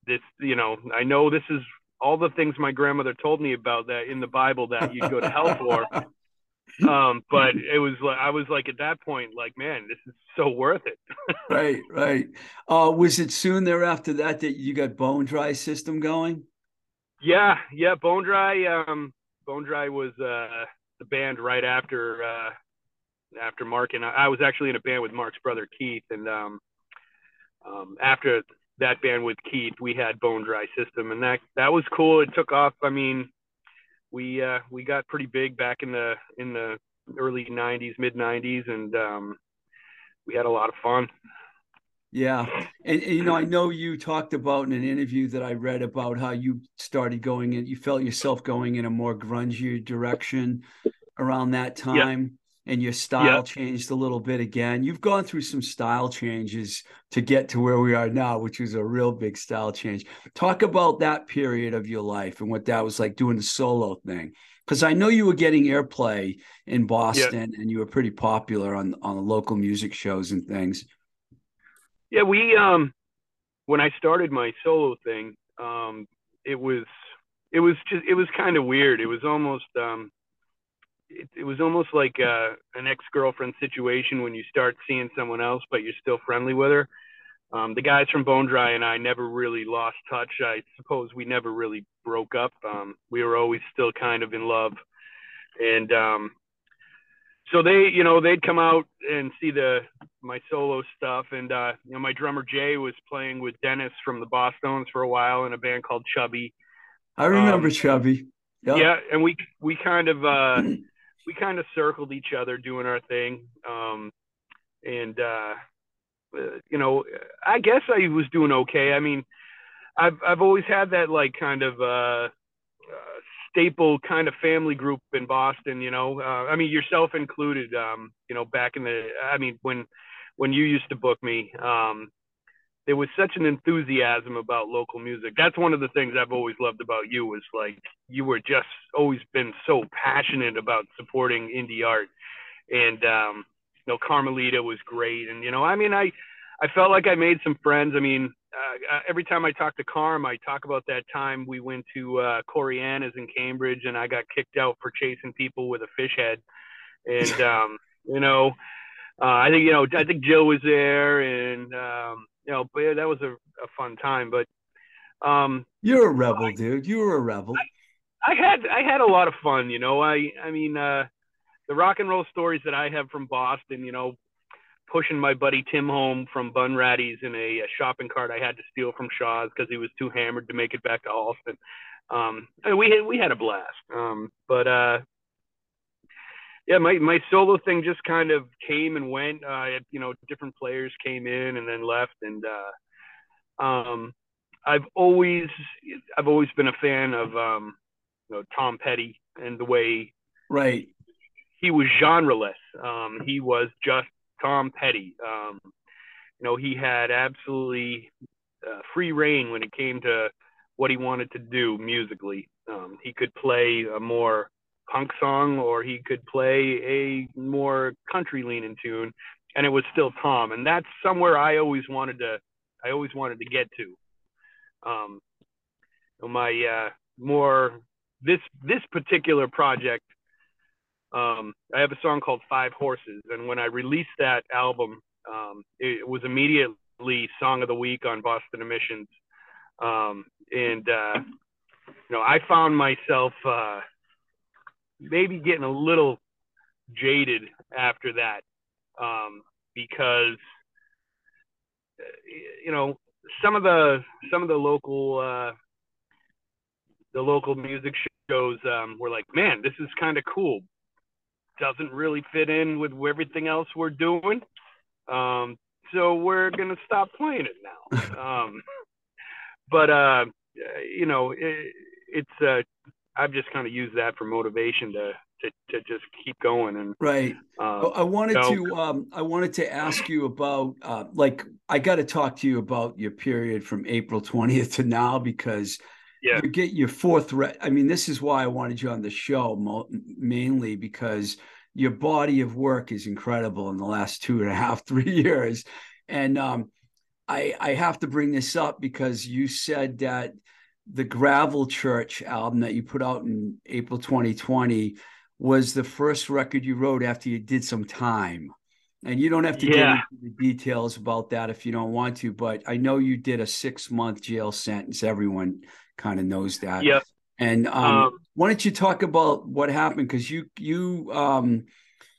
this, you know, I know this is." All the things my grandmother told me about that in the Bible that you'd go to hell for, um but it was like i was like at that point like man this is so worth it right, right. Uh, was it soon thereafter that that you got Bone Dry System going? yeah yeah bone dry um bone dry was uh the band right after uh after mark and I, I was actually in a band with mark's brother keith and um um after that band with keith we had bone dry system and that that was cool. It took off i mean we uh we got pretty big back in the in the early 90s mid 90s and um we had a lot of fun Yeah, and, and, you know, I know you talked about in an interview that I read about how you started going in. You felt yourself going in a more grungy direction around that time. and your style changed a little bit again. You've gone through some style changes to get to where we are now, which was a real big style change. Talk about that period of your life and what that was like doing the solo thing. Because I know you were getting airplay in Boston and you were pretty popular on on the local music shows and things. Yeah, we um when I started my solo thing, um it was it was just it was kind of weird. It was almost um it, it was almost like uh, an ex-girlfriend situation when you start seeing someone else but you're still friendly with her. Um, the guys from Bone Dry and I never really lost touch. I suppose we never really broke up. Um, we were always still kind of in love, and um, so they, you know, they'd come out and see the my solo stuff, and uh, you know, my drummer Jay was playing with Dennis from the Boston's for a while in a band called Chubby. I remember Um, Chubby. Yep. Yeah, and we we kind of uh, we kind of circled each other doing our thing, um, and uh, uh, you know, I guess I was doing okay. I mean, I've I've always had that like kind of uh, uh, staple kind of family group in Boston. You know, uh, I mean yourself included. Um, you know, back in the, I mean when when you used to book me, um, there was such an enthusiasm about local music. That's one of the things I've always loved about you was like you were just always been so passionate about supporting indie art, and um, you know Carmelita was great, and you know I mean I I felt like I made some friends. I mean uh, every time I talk to Carm, I talk about that time we went to uh, Coriana's in Cambridge, and I got kicked out for chasing people with a fish head, and um, you know. Uh, I think you know. I think Jill was there, and um, you know, but yeah, that was a, a fun time. But um, You're a rebel, dude. You were a rebel. I had I had a lot of fun. You know, I I mean, uh, the rock and roll stories that I have from Boston. You know, pushing my buddy Tim home from Bunratty's in a, a shopping cart I had to steal from Shaw's because he was too hammered to make it back to Allston. Um, and we had, we had a blast. Um, but uh, yeah, my, my solo thing just kind of came and went. Uh, you know, different players came in and then left, and uh, um, I've always I've always been a fan of um, you know Tom Petty and the way Right. he was genreless. Um, he was just Tom Petty. Um, you know, he had absolutely uh, free reign when it came to what he wanted to do musically. Um, he could play a more punk song or he could play a more country leaning tune and it was still Tom. And that's somewhere I always wanted to, I always wanted to get to. Um, my, uh, more this, this particular project, um, I have a song called Five Horses. And when I released that album, um, it was immediately song of the week on Boston emissions. Um, and, uh, you know, I found myself, uh, maybe getting a little jaded after that um, because uh, you know some of the some of the local uh, the local music shows um, were like, man, this is kind of cool. Doesn't really fit in with everything else we're doing, um, so we're gonna stop playing it now. um, but uh, you know, it, it's uh, I've just kind of used that for motivation to to, to just keep going and Right. um, I wanted so- to um I wanted to ask you about uh like I got to talk to you about your period from April 20th to now because Yeah. you get your fourth re- I mean this is why I wanted you on the show mo- mainly because your body of work is incredible in the last two and a half three years and um I I have to bring this up because you said that the Gravel Church album that you put out in April 2020 was the first record you wrote after you did some time. And you don't have to Yeah. get into the details about that if you don't want to, but I know you did a six month jail sentence. Everyone kind of knows that. Yep. And um, Um, why don't you talk about what happened? Because you you um,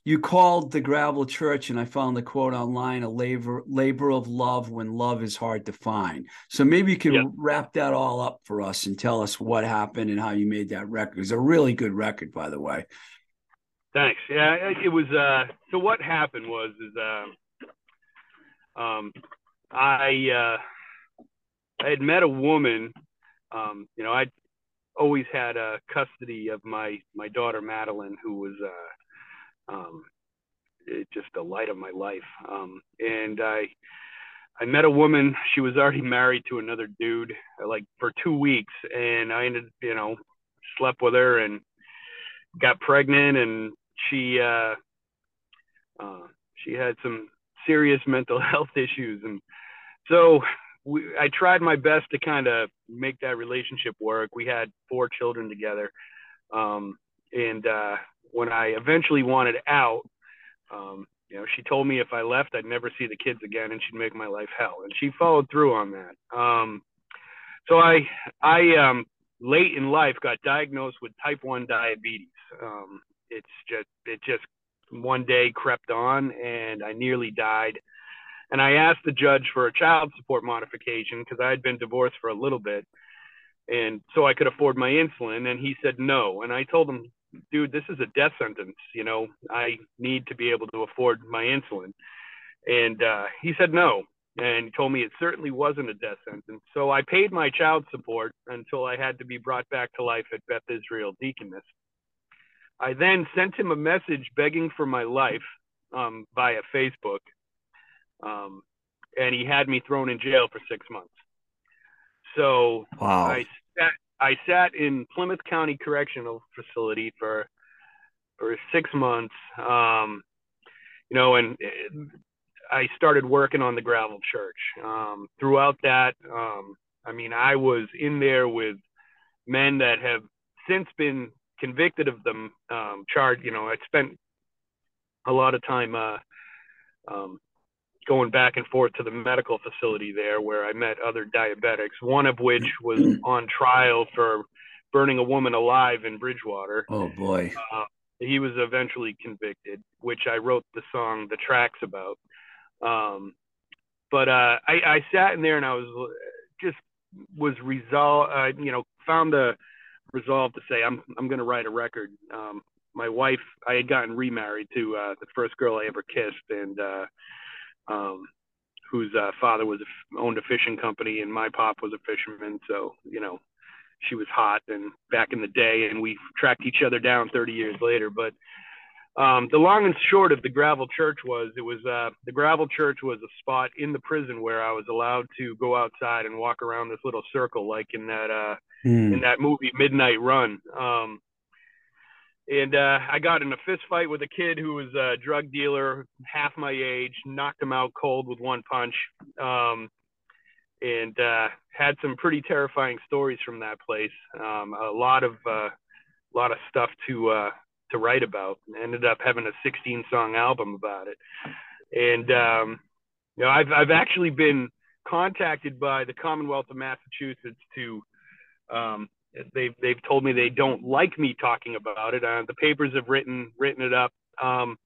you called the Gravel Church, and I found the quote online: "A labor labor of love when love is hard to find." So maybe you can Yeah. wrap that all up for us and tell us what happened and how you made that record. It's a really good record, by the way. Thanks. Yeah, it- it was. Uh, so what happened was is uh, um, I uh, I had met a woman. Um, you know, I always had uh, custody of my my daughter Madeline, who was uh, um, it, just the light of my life. Um, and I I met a woman. She was already married to another dude, like for two weeks, and I ended, you know, slept with her and got pregnant, and she uh, uh, she had some serious mental health issues, and so we, I tried my best to kind of make that relationship work. We had four children together, um, and uh, when I eventually wanted out, um, you know, she told me if I left, I'd never see the kids again, and she'd make my life hell. And she followed through on that. Um, so I, I um, late in life got diagnosed with type one diabetes. Um, it's just, it just one day crept on, and I nearly died. And I asked the judge for a child support modification because I had been divorced for a little bit, and so I could afford my insulin. And he said no. And I told him, dude, this is a death sentence. You know, I need to be able to afford my insulin. And uh, he said no. And told me it certainly wasn't a death sentence. So I paid my child support until I had to be brought back to life at Beth Israel Deaconess. I then sent him a message begging for my life um, via Facebook. Um, and he had me thrown in jail for six months. So Wow. I sat I sat in Plymouth County Correctional Facility for for six months. Um, you know, and uh, I started working on the Gravel Church. Um, throughout that, um, I mean, I was in there with men that have since been convicted of them um, charged. You know, I spent a lot of time uh, um, going back and forth to the medical facility there where I met other diabetics, one of which was on trial for burning a woman alive in Bridgewater. Oh boy. Uh, he was eventually convicted, which I wrote the song "The Tracks" about. Um, but uh, I, I sat in there and I was uh, just was resolved. Uh, you know, found the resolve to say I'm I'm going to write a record. Um, my wife, I had gotten remarried to uh, the first girl I ever kissed, and uh, um, whose uh, father was a, owned a fishing company, and my pop was a fisherman. So you know, she was hot and back in the day, and we tracked each other down 30 years later. But um, the long and short of the gravel church was it was uh, the gravel church was a spot in the prison where I was allowed to go outside and walk around this little circle, like in that uh, Hmm. in that movie Midnight Run. Um, and uh, I got in a fist fight with a kid who was a drug dealer, half my age, knocked him out cold with one punch, um, and uh, had some pretty terrifying stories from that place. Um, a lot of uh, lot of stuff to uh, to write about. Ended up having a 16 song album about it, and um, you know I've I've actually been contacted by the Commonwealth of Massachusetts to um, they've they've told me they don't like me talking about it. Uh, the papers have written written it up, um,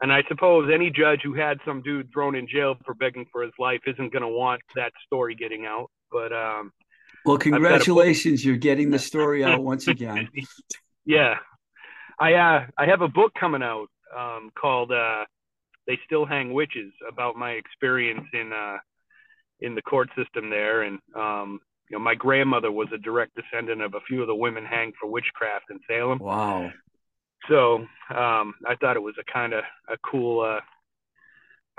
and I suppose any judge who had some dude thrown in jail for begging for his life isn't going to want that story getting out. But um, Well, got a book- congratulations. You're getting the story out once again. yeah, I uh, I have a book coming out um, called uh, "They Still Hang Witches" about my experience in uh, in the court system there, and um, you know my grandmother was a direct descendant of a few of the women hanged for witchcraft in Salem. Wow. So um, I thought it was a kind of a cool, uh,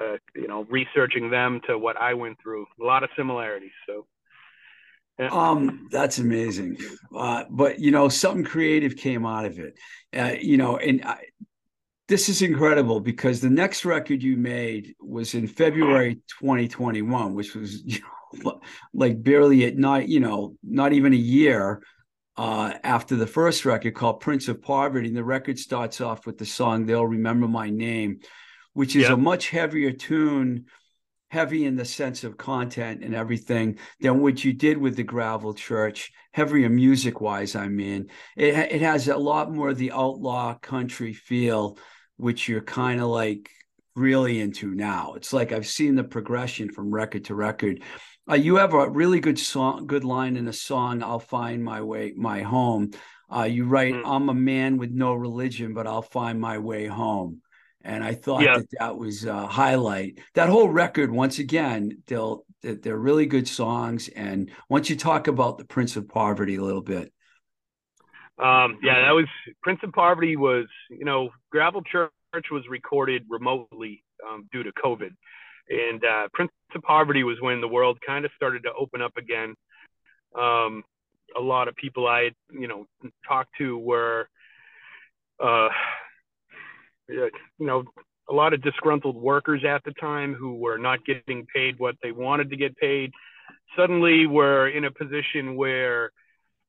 uh, you know, researching them to what I went through. A lot of similarities. So Um, that's amazing. Uh, but you know, something creative came out of it. Uh, you know, and I, this is incredible because the next record you made was in February 2021, which was you know, like barely at night, you know, not even a year uh, after the first record called Prince of Poverty. And the record starts off with the song "They'll Remember My Name," which is Yep. a much heavier tune heavy in the sense of content and everything than what you did with the gravel church heavier music wise i mean it, it has a lot more of the outlaw country feel which you're kind of like really into now it's like i've seen the progression from record to record uh, you have a really good song good line in a song i'll find my way my home uh, you write Mm. i'm a man with no religion but i'll find my way home and I thought Yeah. that that was a highlight. That whole record, once again, they'll they're they're really good songs. And once you talk about the Prince of Poverty a little bit, um, yeah, that was Prince of Poverty was, you know, Gravel Church was recorded remotely um, due to COVID, and uh, Prince of Poverty was when the world kind of started to open up again. Um, a lot of people I you know, talked to were, uh, you know, a lot of disgruntled workers at the time who were not getting paid what they wanted to get paid. Suddenly, were in a position where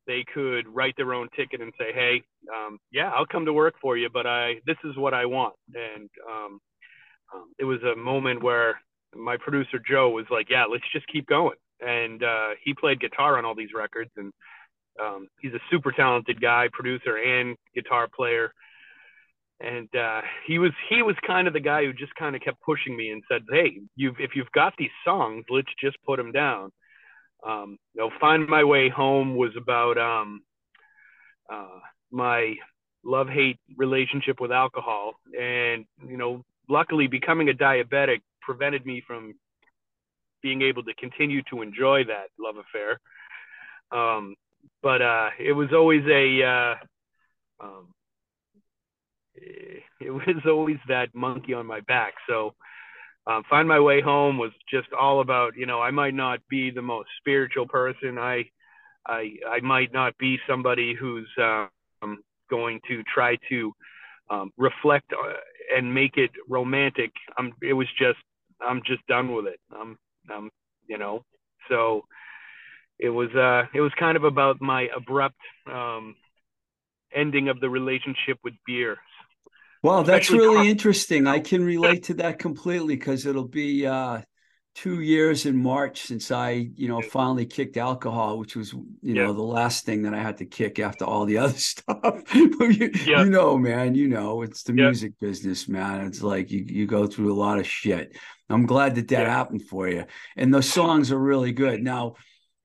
they could write their own ticket and say, "Hey, um, yeah, I'll come to work for you, but I this is what I want." And um, um, it was a moment where my producer Joe was like, "Yeah, let's just keep going." And uh, he played guitar on all these records, and um, he's a super talented guy, producer and guitar player. And uh, he was he was kind of the guy who just kind of kept pushing me and said, "Hey, you've if you've got these songs, let's just put them down." Um, you know, "Find My Way Home" was about um, uh, my love hate relationship with alcohol, and you know, luckily becoming a diabetic prevented me from being able to continue to enjoy that love affair. Um, but uh, it was always a uh, um, it was always that monkey on my back. So um, find my way home was just all about you know I might not be the most spiritual person. I I I might not be somebody who's um, going to try to um, reflect uh, and make it romantic. I'm it was just I'm just done with it. I'm I'm you know so it was uh it was kind of about my abrupt um ending of the relationship with beer well that's really interesting. I can relate to that completely because it'll be uh two years in march since i you know finally kicked alcohol which was you know the last thing that i had to kick after all the other stuff. You, yeah. you know man you know it's the music business man. It's like you, you go through a lot of shit. I'm glad that that happened for you. And those songs are really good. Now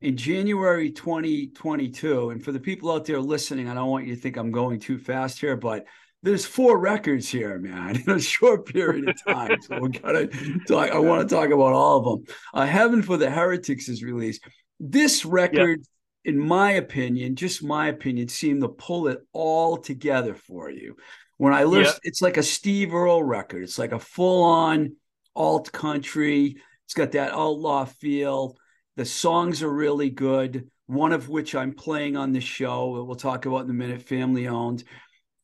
in January 2022, and for the people out there listening, I don't want you to think I'm going too fast here, but there's four records here, man, in a short period of time. so we gotta talk. I want to talk about all of them. Uh, Heaven for the Heretics is released. This record, in my opinion, just my opinion, seemed to pull it all together for you. When I listen, it's like a Steve Earle record. It's like a full-on alt country. It's got that outlaw feel the songs are really good, one of which I'm playing on the show. We'll talk about in a minute, family owned.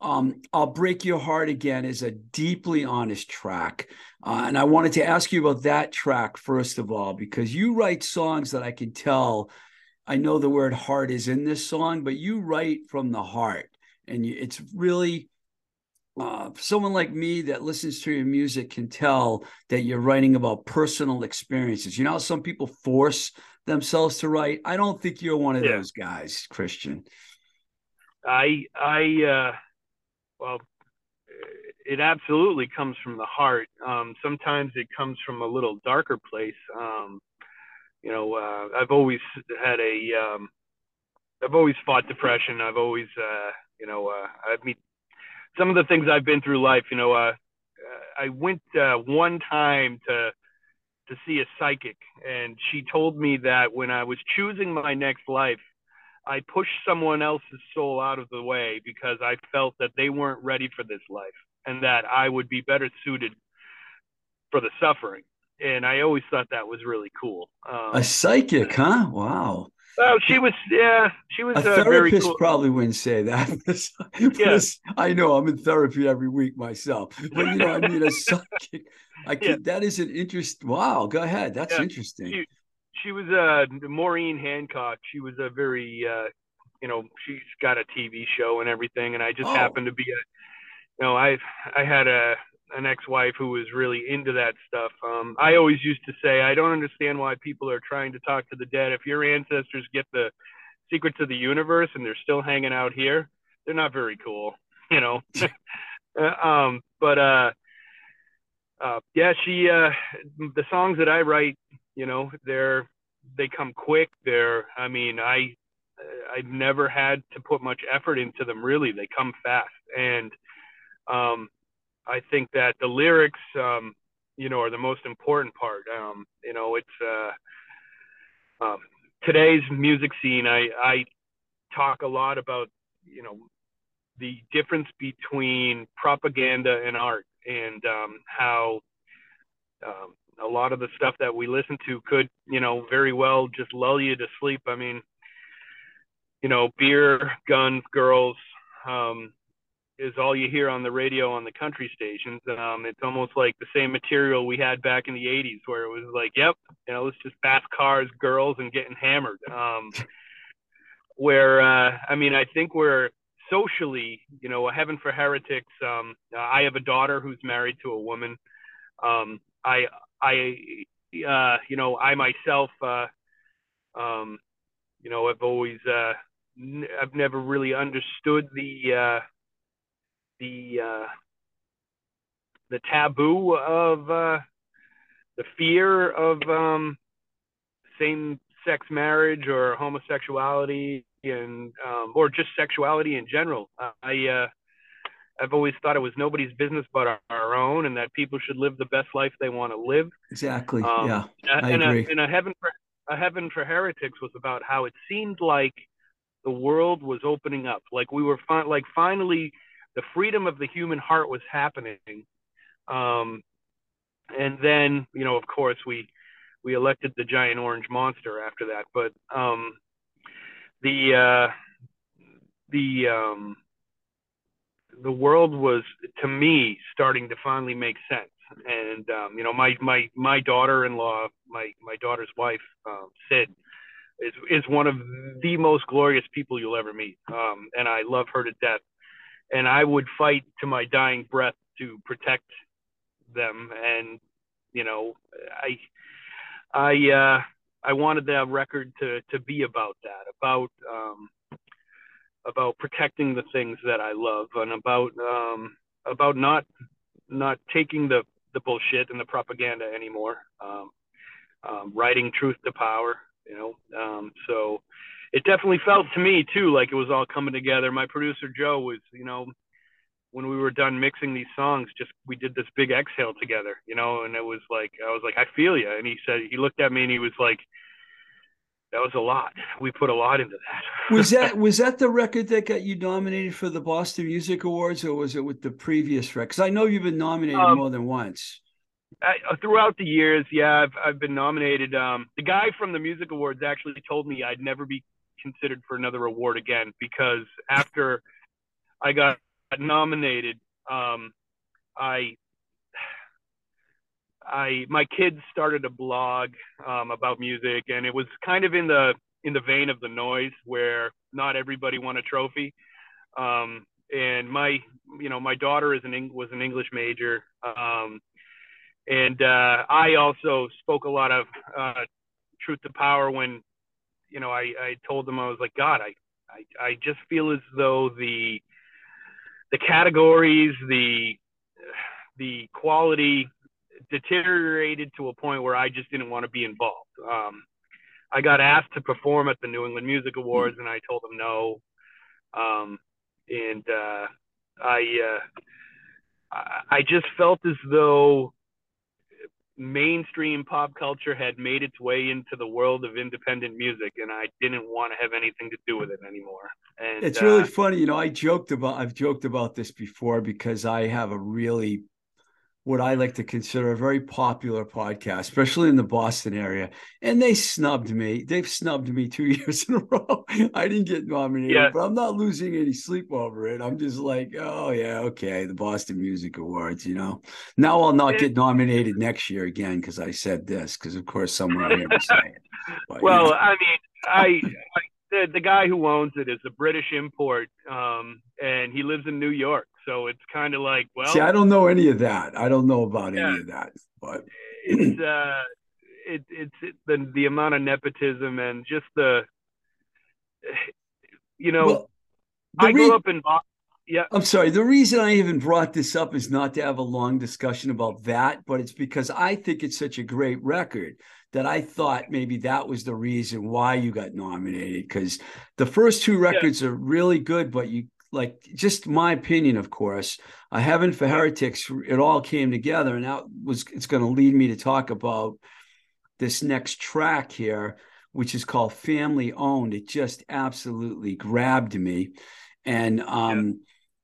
Um, I'll Break Your Heart Again is a deeply honest track. Uh, and I wanted to ask you about that track, first of all, because you write songs that I can tell. I know the word heart is in this song, but you write from the heart. And you, it's really uh, someone like me that listens to your music can tell that you're writing about personal experiences. You know, some people force themselves to write. I don't think you're one of yeah. those guys, Christian. I, I, uh, well, it absolutely comes from the heart. Um, sometimes it comes from a little darker place. Um, you know, uh, I've always had a, um, I've always fought depression. I've always, uh, you know, uh, I mean, some of the things I've been through life, you know, uh, I went uh, one time to to see a psychic, and she told me that when I was choosing my next life, I pushed someone else's soul out of the way because I felt that they weren't ready for this life, and that I would be better suited for the suffering. And I always thought that was really cool. Um, a psychic, huh? Wow. Well, she was, yeah, she was a uh, therapist. Cool. Probably wouldn't say that. yes, I know. I'm in therapy every week myself, but you know, I mean, a psychic. I can, yeah. that is an interest. Wow, go ahead. That's yeah. interesting. She, she was uh, Maureen Hancock. She was a very, uh, you know, she's got a TV show and everything, and I just oh. happened to be a, you know, I I had a an ex-wife who was really into that stuff. Um, I always used to say, I don't understand why people are trying to talk to the dead. If your ancestors get the secrets of the universe and they're still hanging out here, they're not very cool, you know. Uh, um, but uh, uh, yeah, she uh, the songs that I write, you know, they're they come quick. They're, I mean, I I've never had to put much effort into them. Really, they come fast and um, I think that the lyrics, um, you know, are the most important part. Um, you know, it's uh, um, today's music scene. I, I talk a lot about, you know, the difference between propaganda and art. and um, how um, a lot of the stuff that we listen to could, you know, very well just lull you to sleep. I mean, you know, beer, guns, girls, um, is all you hear on the radio on the country stations. Um, it's almost like the same material we had back in the 80s, where it was like, yep, you know, it's just fast cars, girls, and getting hammered. Um, where, uh, I mean, I think we're socially, you know, a heaven for heretics. Um, I have a daughter who's married to a woman. Um, I, I, uh, you know, I myself, uh, um, you know, I've always, uh, n- I've never really understood the, uh, the uh, the taboo of uh, the fear of um, same sex marriage or homosexuality and um, or just sexuality in general. I uh, I've always thought it was nobody's business but our, our, own, and that people should live the best life they want to live. Exactly. Um, yeah, I and agree. A, and a heaven for a heaven for heretics was about how it seemed like the world was opening up, like we were fi- like finally the freedom of the human heart was happening. Um, and then, you know, of course, we we elected the giant orange monster after that. But um, the uh, the um, the world was, to me, starting to finally make sense. And um, you know, my my my daughter-in-law, my my daughter's wife, um, Sid, is is one of the most glorious people you'll ever meet. Um, and I love her to death and I would fight to my dying breath to protect them. And you know, I I uh, I wanted that record to to be about that, about um, about protecting the things that I love, and about um, about not not taking the the bullshit and the propaganda anymore. Um, um, writing truth to power, you know. Um, so it definitely felt to me too like it was all coming together. My producer Joe was, you know, when we were done mixing these songs, just we did this big exhale together, you know, and it was like I was like, I feel you. And he said he looked at me and he was like, that was a lot. We put a lot into that. was that was that the record that got you nominated for the Boston Music Awards, or was it with the previous record? Because I know you've been nominated um, more than once. I, uh, throughout the years, yeah, I've I've been nominated. Um, the guy from the Music Awards actually told me I'd never be considered for another award again because after I got nominated, um, I I my kids started a blog um, about music, and it was kind of in the in the vein of the noise, where not everybody won a trophy. Um, and my you know my daughter is an was an English major, um, and uh, I also spoke a lot of uh, truth to power when you know, I, I told them I was like, God, I, I, I just feel as though the, the categories, the, the quality deteriorated to a point where I just didn't want to be involved. Um, I got asked to perform at the New England Music Awards, and I told them no. Um, and uh, I, uh, I just felt as though mainstream pop culture had made its way into the world of independent music and I didn't want to have anything to do with it anymore. And it's really uh, funny, you know, I joked about I've joked about this before because I have a really what I like to consider a very popular podcast, especially in the Boston area. And they snubbed me. They've snubbed me two years in a row. I didn't get nominated, yeah. but I'm not losing any sleep over it. I'm just like, oh, yeah, okay, the Boston Music Awards, you know. Now I'll not get nominated next year again because I said this, because of course someone will never say it. But, well, you know. I mean, I, I the, the guy who owns it is a British import, um, and he lives in New York. So it's kind of like, well, see, I don't know any of that. I don't know about yeah, any of that, but it's uh, it, it's it, the the amount of nepotism and just the, you know, well, I re- grew up in. Yeah. I'm sorry. The reason I even brought this up is not to have a long discussion about that, but it's because I think it's such a great record that I thought maybe that was the reason why you got nominated. Because the first two records yeah. are really good, but you like just my opinion, of course. I Heaven for Heretics, it all came together, and that was it's going to lead me to talk about this next track here, which is called Family Owned. It just absolutely grabbed me, and um,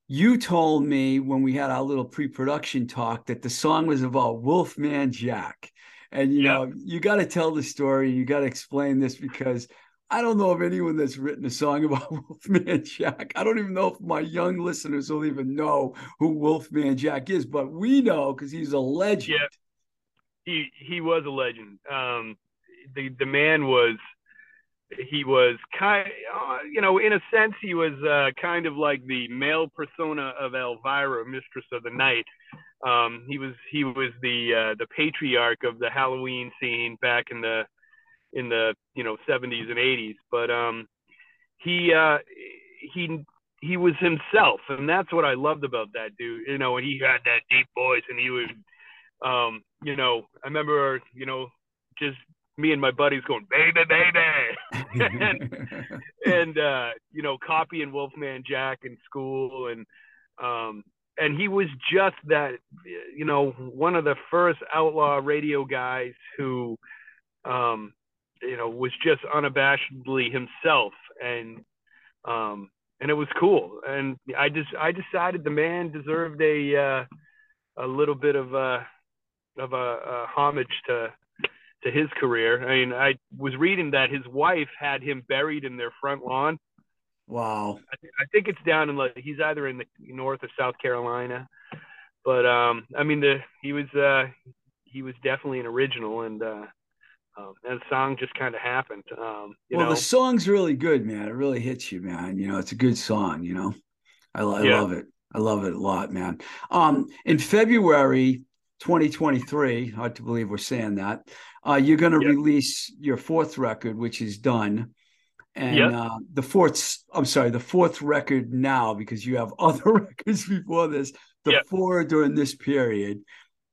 you told me when we had our little pre-production talk that the song was about Wolfman Jack. And you Yeah. know, you got to tell the story. You got to explain this because I don't know of anyone that's written a song about Wolfman Jack. I don't even know if my young listeners will even know who Wolfman Jack is, but we know because he's a legend. Yeah. he he was a legend. Um, the the man was he was kind uh, you know in a sense he was uh, kind of like the male persona of Elvira, Mistress of the Night. Um, he was he was the uh, the patriarch of the Halloween scene back in the in the you know 70s and 80s. But um, he uh, he he was himself, and that's what I loved about that dude. You know, and he had that deep voice, and he would um, you know, I remember, you know, just me and my buddies going, baby, baby, and, and uh, you know, copying Wolfman Jack in school, and um, and he was just that, you know, one of the first outlaw radio guys who, um, you know, was just unabashedly himself, and um, and it was cool, and I just I decided the man deserved a uh, a little bit of uh of a, a homage to to his career. I mean, I was reading that his wife had him buried in their front lawn. wow. I, th- I think it's down in like he's either in the north or South Carolina, but um, I mean the he was uh he was definitely an original, and uh, um, and the song just kind of happened. Um, you well, know, the song's really good, man. It really hits you, man. You know, it's a good song. You know, I, I Yeah. love it. I love it a lot, man. Um, in February 2023, hard to believe we're saying that. Uh, you're going to Yep. release your fourth record, which is done, and Yep. uh, the fourth. I'm sorry, the fourth record now because you have other records before this. The Yep. four during this period.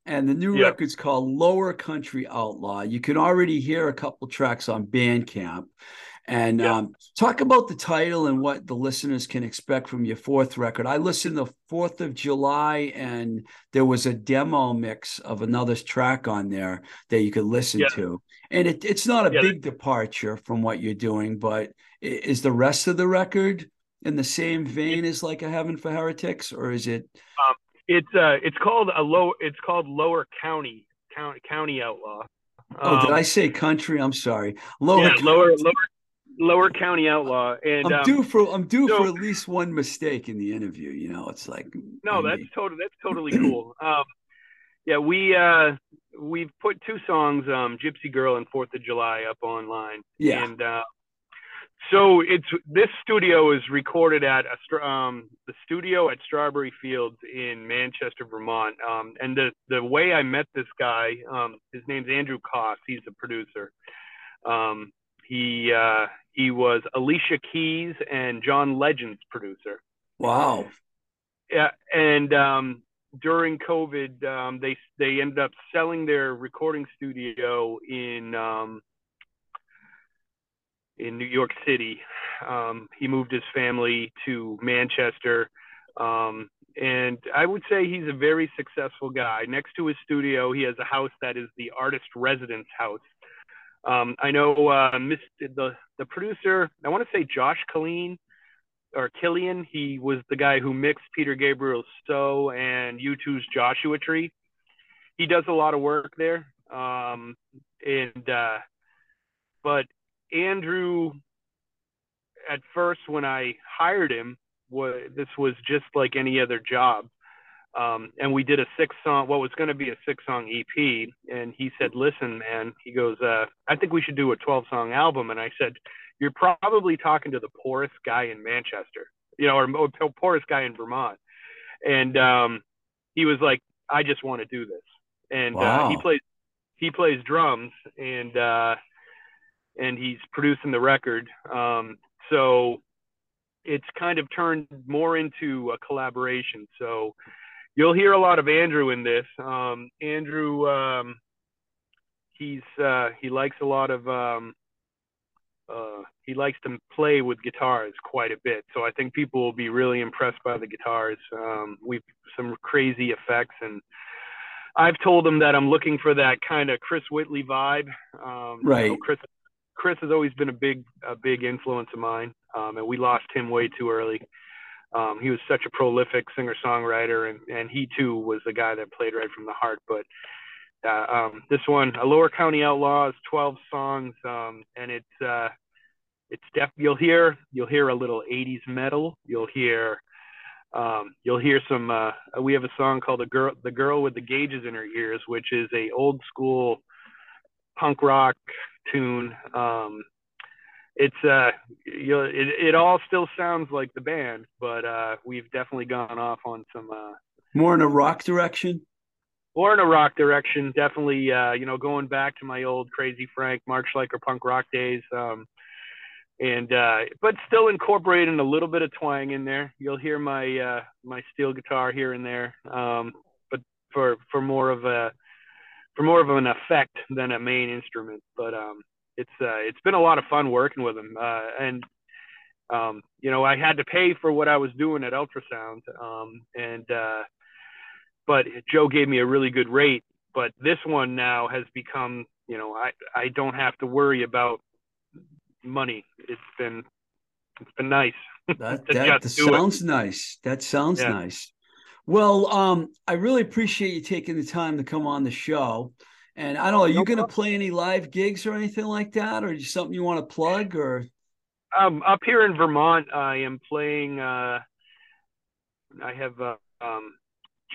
And the new Yep. record's called Lower Country Outlaw. You can already hear a couple tracks on Bandcamp. And Yep. um, talk about the title and what the listeners can expect from your fourth record. I listened the 4th of July, and there was a demo mix of another track on there that you could listen to. And it, it's not a big departure from what you're doing, but is the rest of the record in the same vein as like a Heaven for Heretics, or is it? It's uh it's called a low it's called Lower County County County Outlaw. Oh, did Um, I say country? I'm sorry. Lower. yeah, lower lower lower county outlaw and I'm um, due for I'm due so- for at least one mistake in the interview. You know, it's like no I that's mean, totally that's totally cool um yeah we uh we've put two songs um gypsy girl and fourth of july up online Yeah. and uh so it's this studio is recorded at a, um, the studio at Strawberry Fields in Manchester, Vermont. Um, and the the way I met this guy, um, his name's Andrew Koss. He's a producer. Um, he uh, he was Alicia Keys and John Legend's producer. wow. Yeah, and um, during COVID, um, they they ended up selling their recording studio in um, in New York City. Um, he moved his family to Manchester, um, and I would say he's a very successful guy. Next to his studio, he has a house that is the artist residence house. Um, I know uh, Miss, the the producer. I want to say Josh Killeen or Killian. He was the guy who mixed Peter Gabriel's "So" and U2's "Joshua Tree." He does a lot of work there, um, and uh, but Andrew, at first when I hired him, was this was just like any other job. Um, and we did a six song, what was going to be a six song EP. And he said, listen, man, he goes, uh, I think we should do a 12 song album. And I said, you're probably talking to the poorest guy in Manchester, you know, or, or poorest guy in Vermont. And um, he was like, I just want to do this. And uh, he plays, he plays drums and, uh, and he's producing the record. Um, so it's kind of turned more into a collaboration. So you'll hear a lot of Andrew in this. Um, Andrew, um, he's uh, he likes a lot of um, uh, he likes to play with guitars quite a bit. So I think people will be really impressed by the guitars. Um, we've some crazy effects and. I've told him that I'm looking for that kind of Chris Whitley vibe. Um, you know, Right. Chris Chris has always been a big a big influence of mine, um, and we lost him way too early. Um, he was such a prolific singer songwriter, and and he too was a guy that played right from the heart. But uh, um, this one, a Lower County Outlaws, 12 songs, um, and it's uh, it's def. You'll hear you'll hear a little 80s metal. You'll hear um, you'll hear some. Uh, we have a song called "The Girl The Girl with the Gauges in Her Ears," which is a old school punk rock tune. Um, it's uh, you know, it, it all still sounds like the band, but uh, we've definitely gone off on some uh, More in a rock direction. more in a rock direction. Definitely, uh, you know, going back to my old Crazy Frank, March Liker punk rock days. Um, and uh, but still incorporating a little bit of twang in there. You'll hear my uh, my steel guitar here and there, um, but for for more of a for more of an effect than a main instrument. But um, it's uh, it's been a lot of fun working with him, uh, and um, you know I had to pay for what I was doing at Ultrasound, um, and uh, but Joe gave me a really good rate. But this one now has become, you know, I I don't have to worry about money. It's been it's been nice. That, that, just do it. sounds nice. That sounds Yeah. nice. Well, um, I really appreciate you taking the time to come on the show. And I don't know, are you No going to play any live gigs or anything like that, or just something you want to plug? Or Um, up here in Vermont, I am playing. Uh, I have uh, um,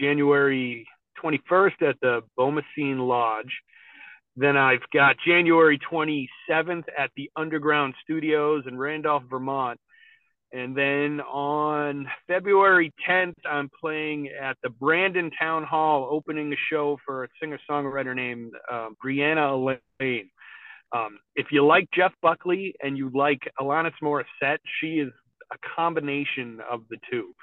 January 21st at the Bomoseen Lodge. Then I've got January 27th at the Underground Studios in Randolph, Vermont. And then on February 10th, I'm playing at the Brandon Town Hall, opening a show for a singer songwriter named uh, Brianna Elaine. Um, if you like Jeff Buckley and you like Alanis Morissette, she is a combination of the two.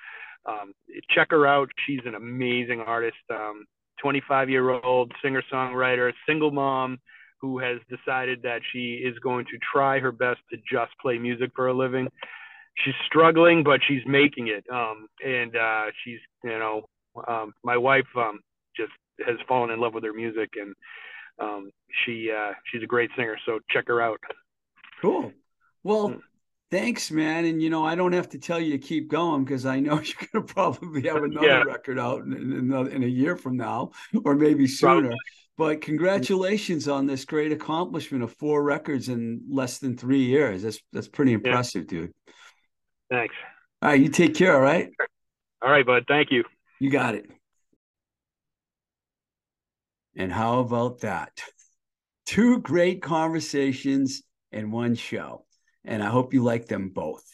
Um, check her out. She's an amazing artist. Um, 25 year old singer songwriter, single mom who has decided that she is going to try her best to just play music for a living. She's struggling, but she's making it. Um, and uh, she's, you know, um, my wife um, just has fallen in love with her music and um, she uh, she's a great singer. So check her out. cool. Well, Mm. thanks, man. And you know, I don't have to tell you to keep going because I know you're going to probably have another Yeah. record out in, in, another, in a year from now, or maybe sooner. Probably. But congratulations on this great accomplishment of four records in less than three years. That's that's pretty impressive, dude. Thanks. All right, you take care. All right, All right, bud. Thank you. you got it. And how about that? Two great conversations in one show. And I hope you like them both.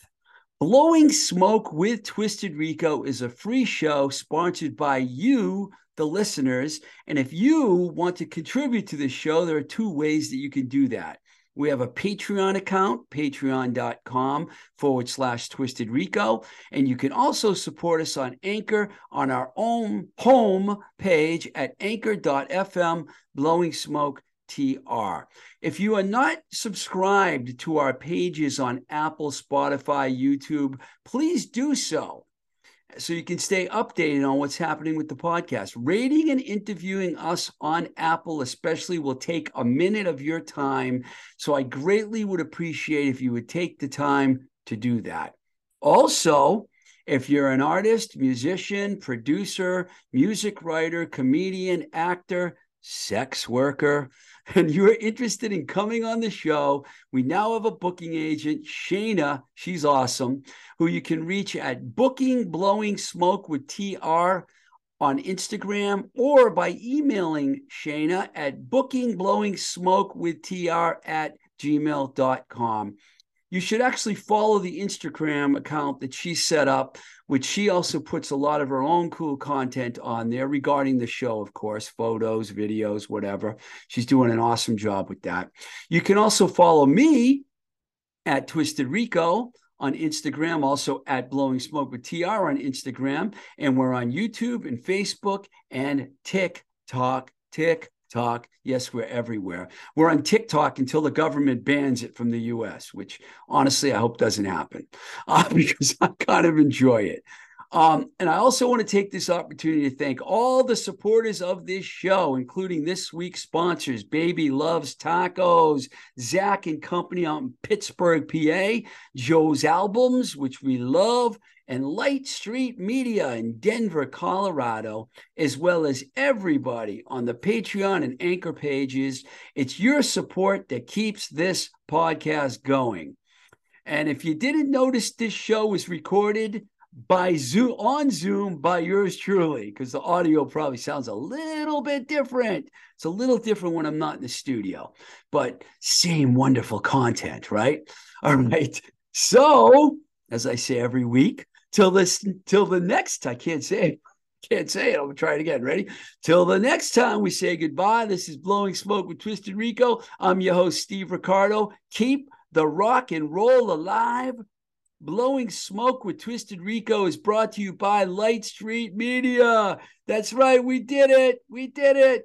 Blowing Smoke with Twisted Rico is a free show sponsored by you, the listeners. And if you want to contribute to the show, there are two ways that you can do that. We have a Patreon account, patreon.com forward slash twisted rico. And you can also support us on Anchor on our own home page at anchor.fm blowing smoke TR. If you are not subscribed to our pages on Apple, Spotify, YouTube, please do so so you can stay updated on what's happening with the podcast. Rating and interviewing us on Apple, especially, will take a minute of your time. So I greatly would appreciate if you would take the time to do that. Also, if you're an artist, musician, producer, music writer, comedian, actor, sex worker, and you're interested in coming on the show, we now have a booking agent, Shayna. She's awesome, who you can reach at Booking Blowing Smoke with TR on Instagram or by emailing Shayna at Booking Blowing Smoke with TR at gmail.com. You should actually follow the Instagram account that she set up, which she also puts a lot of her own cool content on there regarding the show, of course, photos, videos, whatever. She's doing an awesome job with that. You can also follow me at Twisted Rico on Instagram, also at Blowing Smoke with TR on Instagram. And we're on YouTube and Facebook and TikTok. TikTok. Talk, yes, we're everywhere. We're on TikTok until the government bans it from the US, which honestly, I hope doesn't happen uh, because I kind of enjoy it. Um, and I also want to take this opportunity to thank all the supporters of this show, including this week's sponsors, Baby Loves Tacos, Zach and Company out in Pittsburgh, PA, Joe's Albums, which we love, and Light Street Media in Denver, Colorado, as well as everybody on the Patreon and Anchor pages. It's your support that keeps this podcast going. And if you didn't notice, this show was recorded by Zoom on Zoom by yours truly, because the audio probably sounds a little bit different. It's a little different when I'm not in the studio, but same wonderful content, right? All right. So, as I say every week, till this till the next, I can't say it. Can't say it. I'm gonna try it again. Ready? Till the next time we say goodbye. This is Blowing Smoke with Twisted Rico. I'm your host, Steve Ricardo. Keep the rock and roll alive. Blowing Smoke with Twisted Rico is brought to you by Light Street Media. That's right, we did it. We did it.